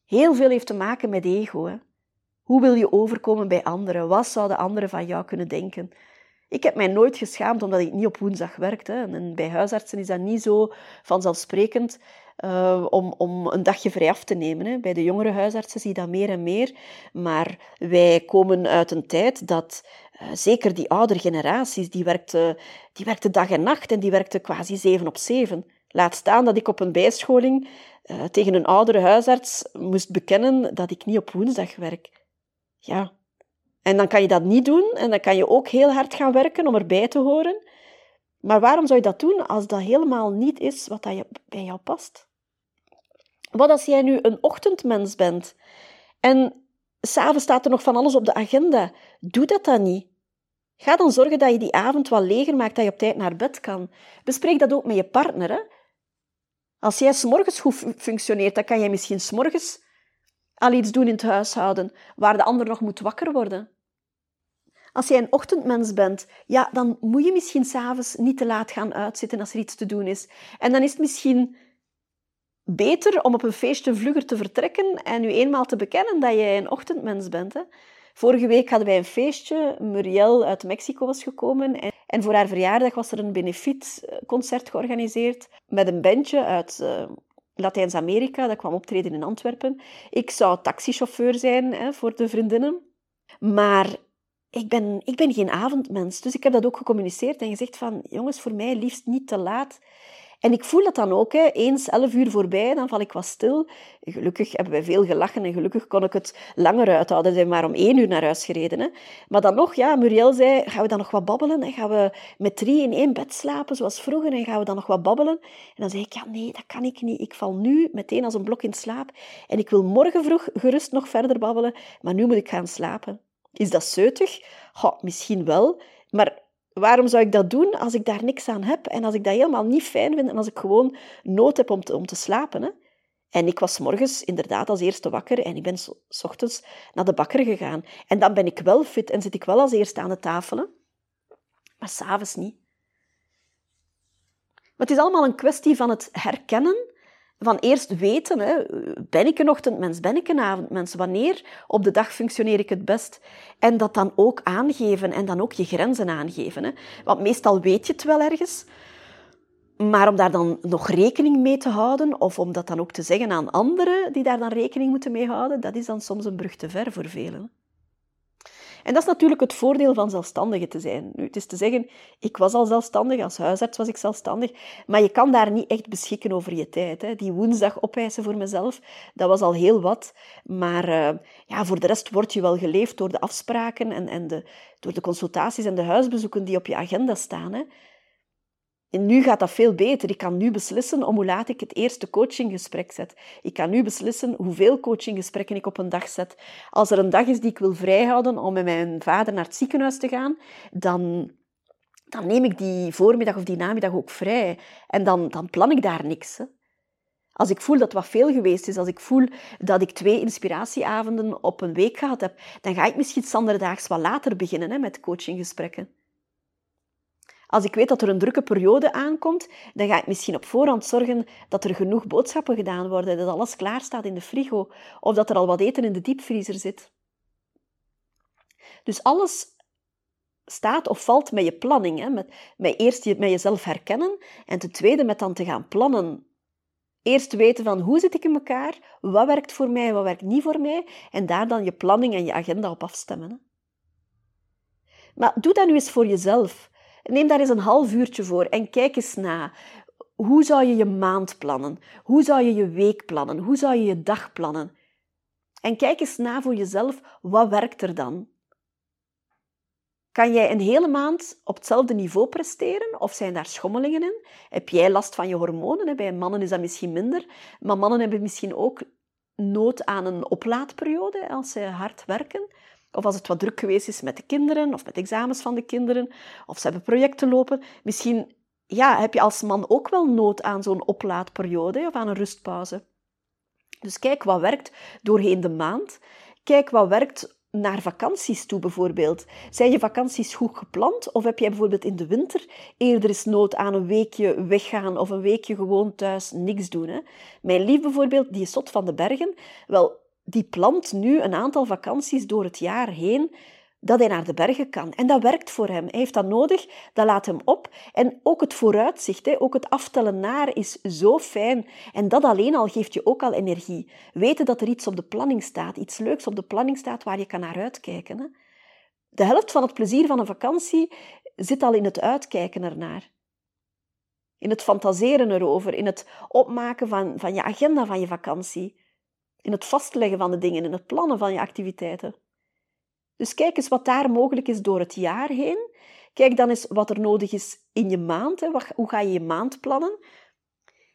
Heel veel heeft te maken met ego. Hè? Hoe wil je overkomen bij anderen? Wat zouden anderen van jou kunnen denken? Ik heb mij nooit geschaamd omdat ik niet op woensdag werkte. En bij huisartsen is dat niet zo vanzelfsprekend uh, om, om een dagje vrij af te nemen. Hè. Bij de jongere huisartsen zie je dat meer en meer. Maar wij komen uit een tijd dat uh, zeker die oudere generaties, die werkte, die werkte dag en nacht en die werkte quasi zeven op zeven. Laat staan dat ik op een bijscholing uh, tegen een oudere huisarts moest bekennen dat ik niet op woensdag werk. Ja. En dan kan je dat niet doen en dan kan je ook heel hard gaan werken om erbij te horen. Maar waarom zou je dat doen als dat helemaal niet is wat dat bij jou past? Wat als jij nu een ochtendmens bent en s'avonds staat er nog van alles op de agenda? Doe dat dan niet. Ga dan zorgen dat je die avond wat leger maakt, dat je op tijd naar bed kan. Bespreek dat ook met je partner. Hè? Als jij s'morgens goed functioneert, dan kan jij misschien s'morgens al iets doen in het huishouden, waar de ander nog moet wakker worden. Als jij een ochtendmens bent, ja, dan moet je misschien s'avonds niet te laat gaan uitzitten als er iets te doen is. En dan is het misschien beter om op een feestje vlugger te vertrekken en nu eenmaal te bekennen dat jij een ochtendmens bent. Hè? Vorige week hadden wij een feestje. Muriel uit Mexico was gekomen. En, voor haar verjaardag was er een benefietconcert georganiseerd met een bandje uit uh, Latijns-Amerika, dat kwam optreden in Antwerpen. Ik zou taxichauffeur zijn hè, voor de vriendinnen. Maar ik ben, ik ben geen avondmens. Dus ik heb dat ook gecommuniceerd en gezegd van... Jongens, voor mij liefst niet te laat. En ik voel dat dan ook. Hè. Eens elf uur voorbij, dan val ik wat stil. Gelukkig hebben wij veel gelachen en gelukkig kon ik het langer uithouden. We zijn maar om één uur naar huis gereden. Hè. Maar dan nog, ja, Muriel zei, gaan we dan nog wat babbelen? En gaan we met drie in één bed slapen, zoals vroeger? En gaan we dan nog wat babbelen? En dan zei ik, ja, nee, dat kan ik niet. Ik val nu meteen als een blok in slaap. En ik wil morgen vroeg gerust nog verder babbelen, maar nu moet ik gaan slapen. Is dat zeutig? Goh, misschien wel. Maar waarom zou ik dat doen als ik daar niks aan heb en als ik dat helemaal niet fijn vind en als ik gewoon nood heb om te, om te slapen? Hè? En ik was morgens inderdaad als eerste wakker en ik ben s ochtends naar de bakker gegaan. En dan ben ik wel fit en zit ik wel als eerste aan de tafel. Maar s'avonds niet. Het is allemaal een kwestie van het herkennen van eerst weten, hè, ben ik een ochtendmens, ben ik een avondmens, wanneer op de dag functioneer ik het best. En dat dan ook aangeven en dan ook je grenzen aangeven. Hè. Want meestal weet je het wel ergens, Maar om daar dan nog rekening mee te houden, of om dat dan ook te zeggen aan anderen die daar dan rekening moeten mee houden, dat is dan soms een brug te ver voor velen. En dat is natuurlijk het voordeel van zelfstandige te zijn. Nu, het is te zeggen, ik was al zelfstandig, als huisarts was ik zelfstandig, maar je kan daar niet echt beschikken over je tijd. Hè. Die woensdag opeisen voor mezelf, dat was al heel wat. Maar uh, ja, voor de rest word je wel geleefd door de afspraken en, en de, door de consultaties en de huisbezoeken die op je agenda staan. Hè. En nu gaat dat veel beter. Ik kan nu beslissen om hoe laat ik het eerste coachinggesprek zet. Ik kan nu beslissen hoeveel coachinggesprekken ik op een dag zet. Als er een dag is die ik wil vrijhouden om met mijn vader naar het ziekenhuis te gaan, dan, dan neem ik die voormiddag of die namiddag ook vrij. En dan, dan plan ik daar niks. Als ik voel dat wat veel geweest is, als ik voel dat ik twee inspiratieavonden op een week gehad heb, dan ga ik misschien standaardaags wat later beginnen hè, met coachinggesprekken. Als ik weet dat er een drukke periode aankomt, dan ga ik misschien op voorhand zorgen dat er genoeg boodschappen gedaan worden, dat alles klaar staat in de frigo, of dat er al wat eten in de diepvriezer zit. Dus alles staat of valt met je planning. Hè? Met, met eerst je, met jezelf herkennen en ten tweede met dan te gaan plannen. Eerst weten van hoe zit ik in elkaar, wat werkt voor mij, wat werkt niet voor mij, en daar dan je planning en je agenda op afstemmen. Hè? Maar doe dat nu eens voor jezelf. Neem daar eens een half uurtje voor en kijk eens na. Hoe zou je je maand plannen? Hoe zou je je week plannen? Hoe zou je je dag plannen? En kijk eens na voor jezelf, wat werkt er dan? Kan jij een hele maand op hetzelfde niveau presteren of zijn daar schommelingen in? Heb jij last van je hormonen? Bij mannen is dat misschien minder, maar mannen hebben misschien ook nood aan een oplaadperiode als ze hard werken. Of als het wat druk geweest is met de kinderen of met examens van de kinderen, of ze hebben projecten lopen. Misschien ja, heb je als man ook wel nood aan zo'n oplaadperiode of aan een rustpauze. Dus kijk wat werkt doorheen de maand. Kijk wat werkt naar vakanties toe bijvoorbeeld. Zijn je vakanties goed gepland? Of heb jij bijvoorbeeld in de winter eerder eens nood aan een weekje weggaan of een weekje gewoon thuis niks doen? Hè? Mijn lief bijvoorbeeld, die is zot van de bergen. Wel, die plant nu een aantal vakanties door het jaar heen dat hij naar de bergen kan. En dat werkt voor hem. Hij heeft dat nodig, dat laat hem op. En ook het vooruitzicht, ook het aftellen naar, is zo fijn. En dat alleen al geeft je ook al energie. Weten dat er iets op de planning staat, iets leuks op de planning staat waar je kan naar uitkijken. De helft van het plezier van een vakantie zit al in het uitkijken ernaar. In het fantaseren erover, in het opmaken van, van je agenda van je vakantie in het vastleggen van de dingen, in het plannen van je activiteiten. Dus kijk eens wat daar mogelijk is door het jaar heen. Kijk dan eens wat er nodig is in je maand. Hè. Hoe ga je je maand plannen?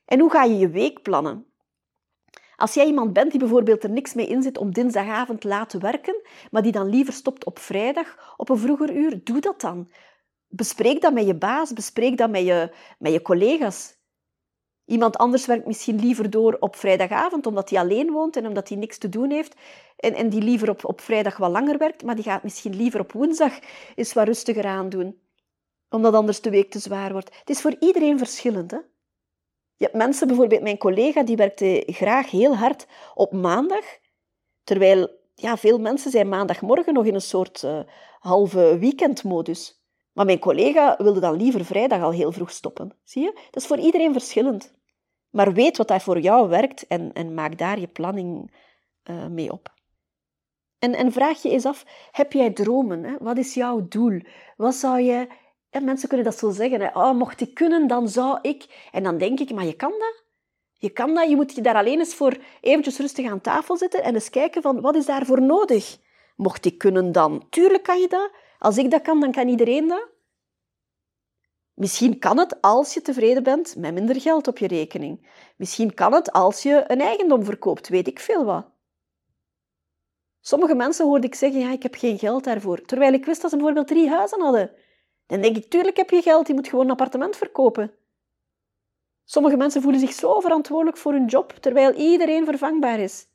En hoe ga je je week plannen? Als jij iemand bent die bijvoorbeeld er niks mee in zit om dinsdagavond laat te werken, maar die dan liever stopt op vrijdag op een vroeger uur, doe dat dan. Bespreek dat met je baas, bespreek dat met je, met je collega's. Iemand anders werkt misschien liever door op vrijdagavond, omdat hij alleen woont en omdat hij niks te doen heeft. En, en die liever op, op vrijdag wat langer werkt, maar die gaat misschien liever op woensdag eens wat rustiger aandoen. Omdat anders de week te zwaar wordt. Het is voor iedereen verschillend. Hè? Je hebt mensen, bijvoorbeeld mijn collega, die werkte graag heel hard op maandag. Terwijl ja, veel mensen zijn maandagmorgen nog in een soort uh, halve weekendmodus. Maar mijn collega wilde dan liever vrijdag al heel vroeg stoppen. Zie je? Dat is voor iedereen verschillend. Maar weet wat dat voor jou werkt en, en maak daar je planning uh, mee op. En, en vraag je eens af, heb jij dromen? Hè? Wat is jouw doel? Wat zou je... En mensen kunnen dat zo zeggen. Hè? Oh, mocht ik kunnen, dan zou ik... En dan denk ik, maar je kan dat. Je kan dat. Je moet je daar alleen eens voor eventjes rustig aan tafel zitten en eens kijken van, wat is daarvoor nodig? Mocht ik kunnen, dan... Tuurlijk kan je dat. Als ik dat kan, dan kan iedereen dat. Misschien kan het als je tevreden bent met minder geld op je rekening. Misschien kan het als je een eigendom verkoopt, weet ik veel wat. Sommige mensen hoorde ik zeggen, ja, ik heb geen geld daarvoor. Terwijl ik wist dat ze bijvoorbeeld drie huizen hadden. Dan denk ik, tuurlijk heb je geld, je moet gewoon een appartement verkopen. Sommige mensen voelen zich zo verantwoordelijk voor hun job, terwijl iedereen vervangbaar is.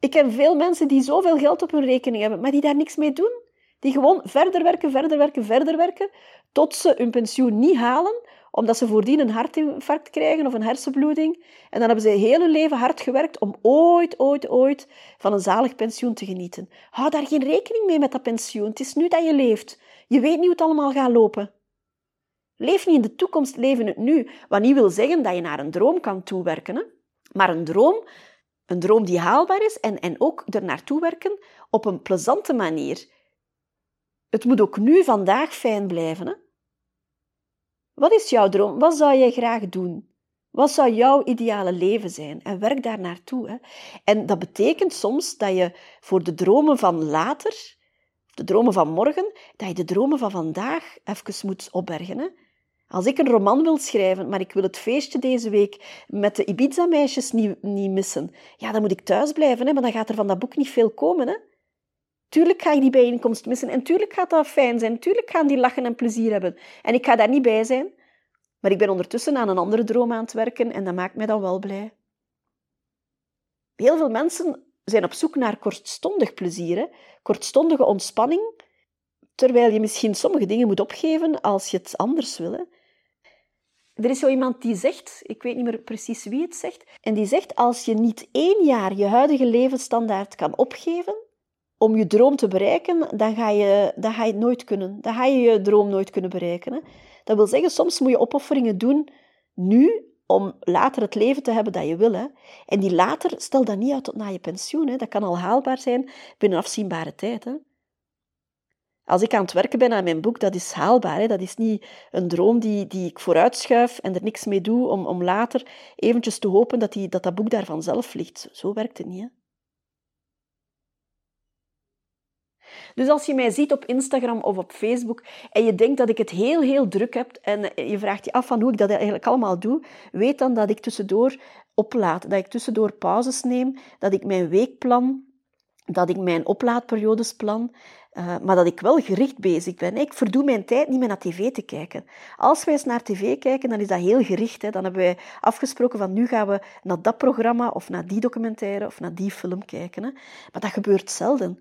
Ik ken veel mensen die zoveel geld op hun rekening hebben, maar die daar niks mee doen. Die gewoon verder werken, verder werken, verder werken, tot ze hun pensioen niet halen, omdat ze voordien een hartinfarct krijgen of een hersenbloeding. En dan hebben ze heel hun leven hard gewerkt om ooit, ooit, ooit van een zalig pensioen te genieten. Hou daar geen rekening mee met dat pensioen. Het is nu dat je leeft. Je weet niet hoe het allemaal gaat lopen. Leef niet in de toekomst, leef in het nu. Wat niet wil zeggen dat je naar een droom kan toewerken. Hè? Maar een droom, een droom die haalbaar is en, en ook er naartoe werken op een plezante manier. Het moet ook nu, vandaag fijn blijven. Hè? Wat is jouw droom? Wat zou jij graag doen? Wat zou jouw ideale leven zijn? En werk daar naartoe. Hè? En dat betekent soms dat je voor de dromen van later, de dromen van morgen, dat je de dromen van vandaag even moet opbergen. Hè? Als ik een roman wil schrijven, maar ik wil het feestje deze week met de Ibiza-meisjes niet, niet missen, ja, dan moet ik thuis blijven, hè, maar dan gaat er van dat boek niet veel komen. Hè? Tuurlijk ga je die bijeenkomst missen en tuurlijk gaat dat fijn zijn. Tuurlijk gaan die lachen en plezier hebben. En ik ga daar niet bij zijn. Maar ik ben ondertussen aan een andere droom aan het werken en dat maakt mij dan wel blij. Heel veel mensen zijn op zoek naar kortstondig plezier, hè? kortstondige ontspanning, terwijl je misschien sommige dingen moet opgeven als je het anders wil. Er is zo iemand die zegt, ik weet niet meer precies wie het zegt, en die zegt als je niet één jaar je huidige levensstandaard kan opgeven om je droom te bereiken, dan ga je, dan ga je het nooit kunnen. Dan ga je je droom nooit kunnen bereiken. Dat wil zeggen, soms moet je opofferingen doen nu om later het leven te hebben dat je wil. Hè. En die later, stel dat niet uit tot na je pensioen. Hè. Dat kan al haalbaar zijn binnen afzienbare tijd. Hè. Als ik aan het werken ben aan mijn boek, dat is haalbaar. Hè. Dat is niet een droom die, die ik vooruitschuif en er niks mee doe om, om later eventjes te hopen dat, die, dat dat boek daar vanzelf ligt. Zo werkt het niet. Hè. Dus als je mij ziet op Instagram of op Facebook en je denkt dat ik het heel, heel druk heb en je vraagt je af van hoe ik dat eigenlijk allemaal doe, weet dan dat ik tussendoor oplaad, dat ik tussendoor pauzes neem, dat ik mijn week plan, dat ik mijn oplaadperiodes plan, uh, maar dat ik wel gericht bezig ben. Ik verdoe mijn tijd niet meer naar tv te kijken. Als wij eens naar tv kijken, dan is dat heel gericht. Hè. Dan hebben wij afgesproken van nu gaan we naar dat programma of naar die documentaire of naar die film kijken. Hè. Maar dat gebeurt zelden.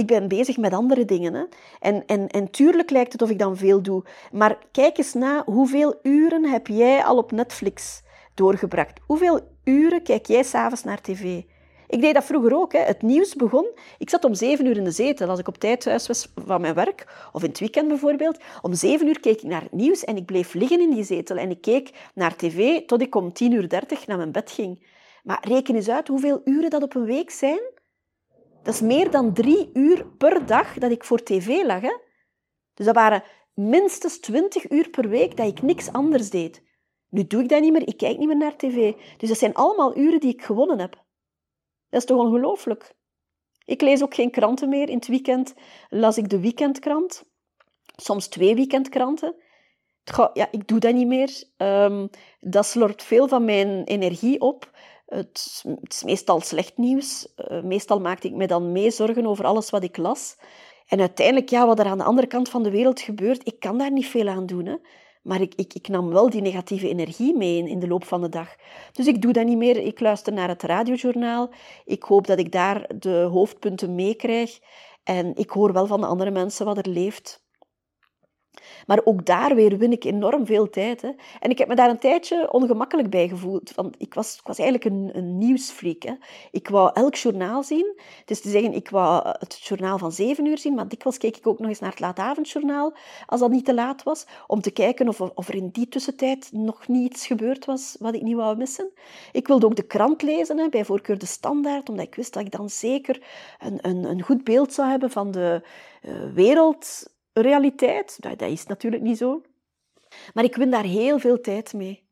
Ik ben bezig met andere dingen. Hè. En, en, en tuurlijk lijkt het of ik dan veel doe. Maar kijk eens na, hoeveel uren heb jij al op Netflix doorgebracht? Hoeveel uren kijk jij s'avonds naar tv? Ik deed dat vroeger ook. Hè. Het nieuws begon. Ik zat om zeven uur in de zetel als ik op tijd thuis was van mijn werk, of in het weekend bijvoorbeeld. Om zeven uur keek ik naar het nieuws en ik bleef liggen in die zetel. En ik keek naar tv tot ik om tien uur dertig naar mijn bed ging. Maar reken eens uit hoeveel uren dat op een week zijn. Dat is meer dan drie uur per dag dat ik voor tv lag. Hè? Dus dat waren minstens twintig uur per week dat ik niks anders deed. Nu doe ik dat niet meer, ik kijk niet meer naar tv. Dus dat zijn allemaal uren die ik gewonnen heb. Dat is toch ongelooflijk? Ik lees ook geen kranten meer. In het weekend las ik de weekendkrant. Soms twee weekendkranten. Ja, ik doe dat niet meer. Um, dat slorpt veel van mijn energie op. Het, is meestal slecht nieuws. Uh, meestal maakte ik me dan mee zorgen over alles wat ik las. En uiteindelijk, ja, wat er aan de andere kant van de wereld gebeurt, ik kan daar niet veel aan doen. Hè. Maar ik, ik, ik nam wel die negatieve energie mee in, in de loop van de dag. Dus ik doe dat niet meer. Ik luister naar het radiojournaal. Ik hoop dat ik daar de hoofdpunten meekrijg. En ik hoor wel van de andere mensen wat er leeft. Maar ook daar weer win ik enorm veel tijd. Hè. En ik heb me daar een tijdje ongemakkelijk bij gevoeld. Want ik, was, ik was eigenlijk een, een nieuwsfreak. Hè. Ik wou elk journaal zien. Is te zeggen, ik wou het journaal van zeven uur zien, maar dikwijls keek ik ook nog eens naar het laatavondjournaal, als dat niet te laat was, om te kijken of, of er in die tussentijd nog niet iets gebeurd was wat ik niet wou missen. Ik wilde ook de krant lezen, hè, bij voorkeur de standaard, omdat ik wist dat ik dan zeker een, een, een goed beeld zou hebben van de uh, wereld realiteit. Dat, dat is natuurlijk niet zo. Maar ik win daar heel veel tijd mee.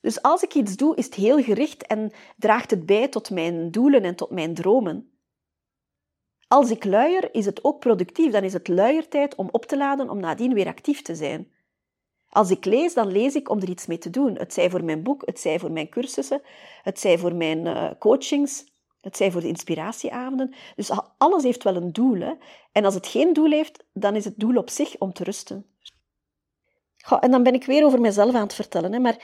Dus als ik iets doe, is het heel gericht en draagt het bij tot mijn doelen en tot mijn dromen. Als ik luier, is het ook productief. Dan is het luiertijd om op te laden om nadien weer actief te zijn. Als ik lees, dan lees ik om er iets mee te doen. Het zij voor mijn boek, het zij voor mijn cursussen, het zij voor mijn uh, coachings. Het zij voor de inspiratieavonden. Dus alles heeft wel een doel. Hè? En als het geen doel heeft, dan is het doel op zich om te rusten. Goh, en dan ben ik weer over mezelf aan het vertellen. Hè? Maar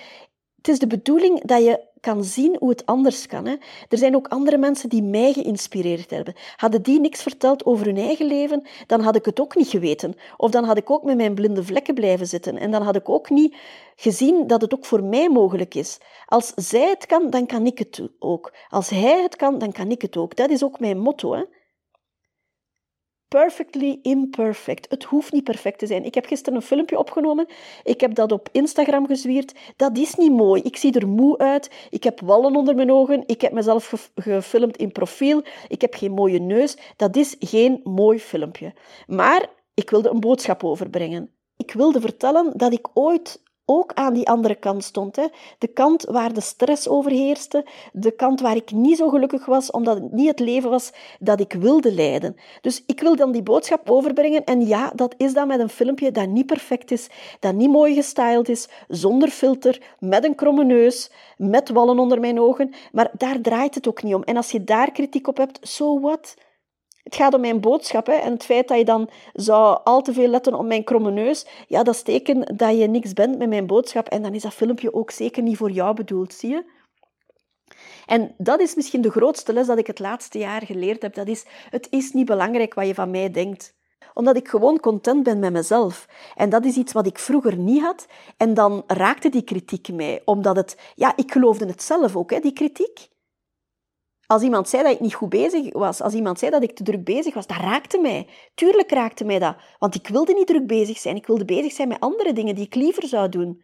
het is de bedoeling dat je kan zien hoe het anders kan. Hè. Er zijn ook andere mensen die mij geïnspireerd hebben. Hadden die niks verteld over hun eigen leven, dan had ik het ook niet geweten. Of dan had ik ook met mijn blinde vlekken blijven zitten. En dan had ik ook niet gezien dat het ook voor mij mogelijk is. Als zij het kan, dan kan ik het ook. Als hij het kan, dan kan ik het ook. Dat is ook mijn motto. Hè. Perfectly imperfect. Het hoeft niet perfect te zijn. Ik heb gisteren een filmpje opgenomen. Ik heb dat op Instagram gezwierd. Dat is niet mooi. Ik zie er moe uit. Ik heb wallen onder mijn ogen. Ik heb mezelf gefilmd in profiel. Ik heb geen mooie neus. Dat is geen mooi filmpje. Maar ik wilde een boodschap overbrengen. Ik wilde vertellen dat ik ooit ook aan die andere kant stond. Hè. De kant waar de stress overheerste, de kant waar ik niet zo gelukkig was, omdat het niet het leven was dat ik wilde leiden. Dus ik wil dan die boodschap overbrengen. En ja, dat is dan met een filmpje dat niet perfect is, dat niet mooi gestyled is, zonder filter, met een kromme neus, met wallen onder mijn ogen. Maar daar draait het ook niet om. En als je daar kritiek op hebt, so what? Het gaat om mijn boodschap. Hè? En het feit dat je dan zou al te veel letten op mijn kromme neus, ja, dat is teken dat je niks bent met mijn boodschap. En dan is dat filmpje ook zeker niet voor jou bedoeld, zie je? En dat is misschien de grootste les dat ik het laatste jaar geleerd heb. Dat is, het is niet belangrijk wat je van mij denkt omdat ik gewoon content ben met mezelf. En dat is iets wat ik vroeger niet had. En dan raakte die kritiek mij, omdat het... Ja, ik geloofde het zelf ook, hè, die kritiek. Als iemand zei dat ik niet goed bezig was, als iemand zei dat ik te druk bezig was, dat raakte mij. Tuurlijk raakte mij dat, want ik wilde niet druk bezig zijn. Ik wilde bezig zijn met andere dingen die ik liever zou doen.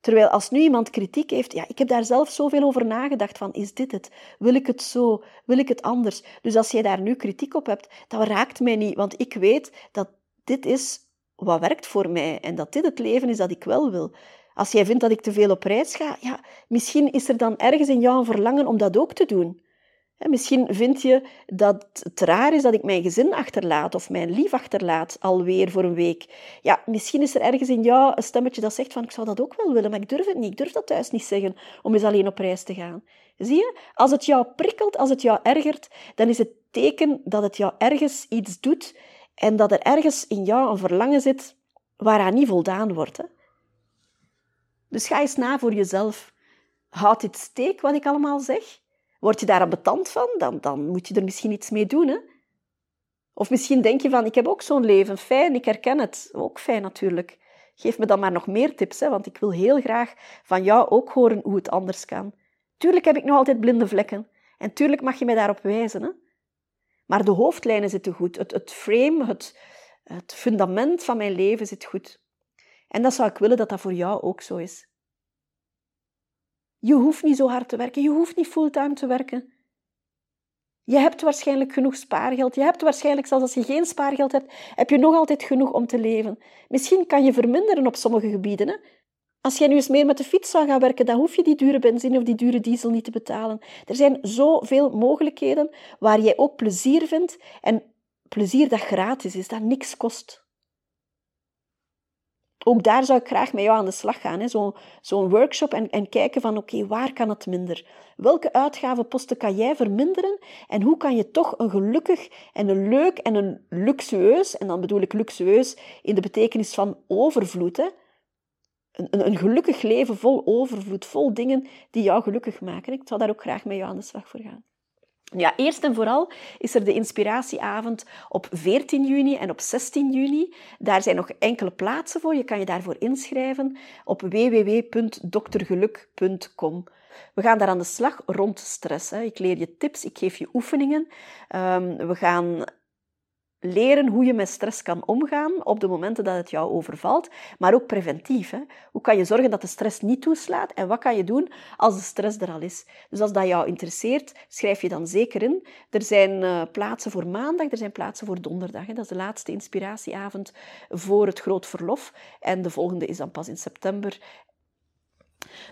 Terwijl als nu iemand kritiek heeft, ja, ik heb daar zelf zoveel over nagedacht van, is dit het? Wil ik het zo? Wil ik het anders? Dus als jij daar nu kritiek op hebt, dat raakt mij niet, want ik weet dat dit is wat werkt voor mij en dat dit het leven is dat ik wel wil. Als jij vindt dat ik te veel op reis ga, ja, misschien is er dan ergens in jou een verlangen om dat ook te doen. Misschien vind je dat het raar is dat ik mijn gezin achterlaat of mijn lief achterlaat alweer voor een week. Ja, misschien is er ergens in jou een stemmetje dat zegt van ik zou dat ook wel willen, maar ik durf het niet. Ik durf dat thuis niet zeggen om eens alleen op reis te gaan. Zie je? Als het jou prikkelt, als het jou ergert, dan is het teken dat het jou ergens iets doet en dat er ergens in jou een verlangen zit waaraan niet voldaan wordt. Hè? Dus ga eens na voor jezelf. Houd dit steek wat ik allemaal zeg? Word je daar ambetant van, dan, dan moet je er misschien iets mee doen. Hè? Of misschien denk je van, ik heb ook zo'n leven, fijn, ik herken het. Ook fijn natuurlijk. Geef me dan maar nog meer tips, hè, want ik wil heel graag van jou ook horen hoe het anders kan. Tuurlijk heb ik nog altijd blinde vlekken. En tuurlijk mag je mij daarop wijzen. Hè? Maar de hoofdlijnen zitten goed. Het, het frame, het, het fundament van mijn leven zit goed. En dat zou ik willen dat dat voor jou ook zo is. Je hoeft niet zo hard te werken, je hoeft niet fulltime te werken. Je hebt waarschijnlijk genoeg spaargeld. Je hebt waarschijnlijk, zelfs als je geen spaargeld hebt, heb je nog altijd genoeg om te leven. Misschien kan je verminderen op sommige gebieden. Hè? Als jij nu eens meer met de fiets zou gaan werken, dan hoef je die dure benzine of die dure diesel niet te betalen. Er zijn zoveel mogelijkheden waar jij ook plezier vindt en plezier dat gratis is, dat niks kost ook daar zou ik graag met jou aan de slag gaan. Zo'n zo workshop en, en kijken van oké, waar kan het minder? Welke uitgavenposten kan jij verminderen? En hoe kan je toch een gelukkig en een leuk en een luxueus, en dan bedoel ik luxueus in de betekenis van overvloed? Een, een, een gelukkig leven vol overvloed, vol dingen die jou gelukkig maken. Ik zou daar ook graag met jou aan de slag voor gaan. Ja, eerst en vooral is er de inspiratieavond op 14 juni en op 16 juni. Daar zijn nog enkele plaatsen voor. Je kan je daarvoor inschrijven op www.doktergeluk.com. We gaan daar aan de slag rond stress. Ik leer je tips, ik geef je oefeningen. Ehm, we gaan leren hoe je met stress kan omgaan op de momenten dat het jou overvalt, maar ook preventief. Hè? Hoe kan je zorgen dat de stress niet toeslaat en wat kan je doen als de stress er al is? Dus als dat jou interesseert, schrijf je dan zeker in. Er zijn uh, plaatsen voor maandag, er zijn plaatsen voor donderdag. Hè? Dat is de laatste inspiratieavond voor het groot verlof. En de volgende is dan pas in september.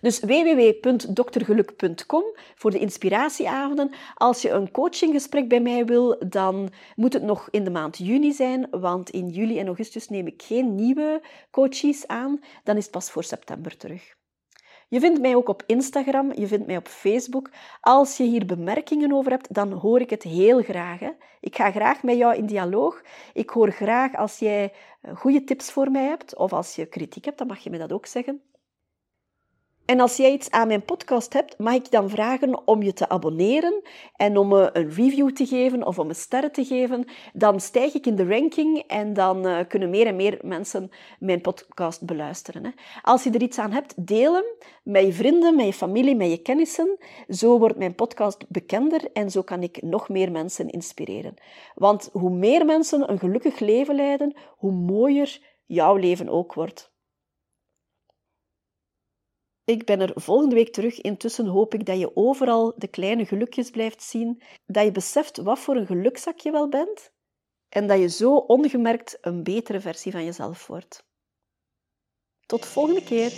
Dus www.doktergeluk.com voor de inspiratieavonden. Als je een coachinggesprek bij mij wil, dan moet het nog in de maand juni zijn, want in juli en augustus neem ik geen nieuwe coaches aan. Dan is het pas voor september terug. Je vindt mij ook op Instagram, je vindt mij op Facebook. Als je hier bemerkingen over hebt, dan hoor ik het heel graag. Ik ga graag met jou in dialoog. Ik hoor graag als jij eh, goede tips voor mij hebt of als je kritiek hebt, dan mag je me dat ook zeggen. En als jij iets aan mijn podcast hebt, mag ik dan vragen om je te abonneren en om me een review te geven of om een sterren te geven. Dan stijg ik in de ranking en dan uh, kunnen meer en meer mensen mijn podcast beluisteren. Als je er iets aan hebt, deel hem met je vrienden, met je familie, met je kennissen. Zo wordt mijn podcast bekender en zo kan ik nog meer mensen inspireren. Want hoe meer mensen een gelukkig leven leiden, hoe mooier jouw leven ook wordt. Ik ben er volgende week terug. Intussen hoop ik dat je overal de kleine gelukjes blijft zien, dat je beseft wat voor een gelukzak je wel bent en dat je zo ongemerkt een betere versie van jezelf wordt. Tot volgende keer.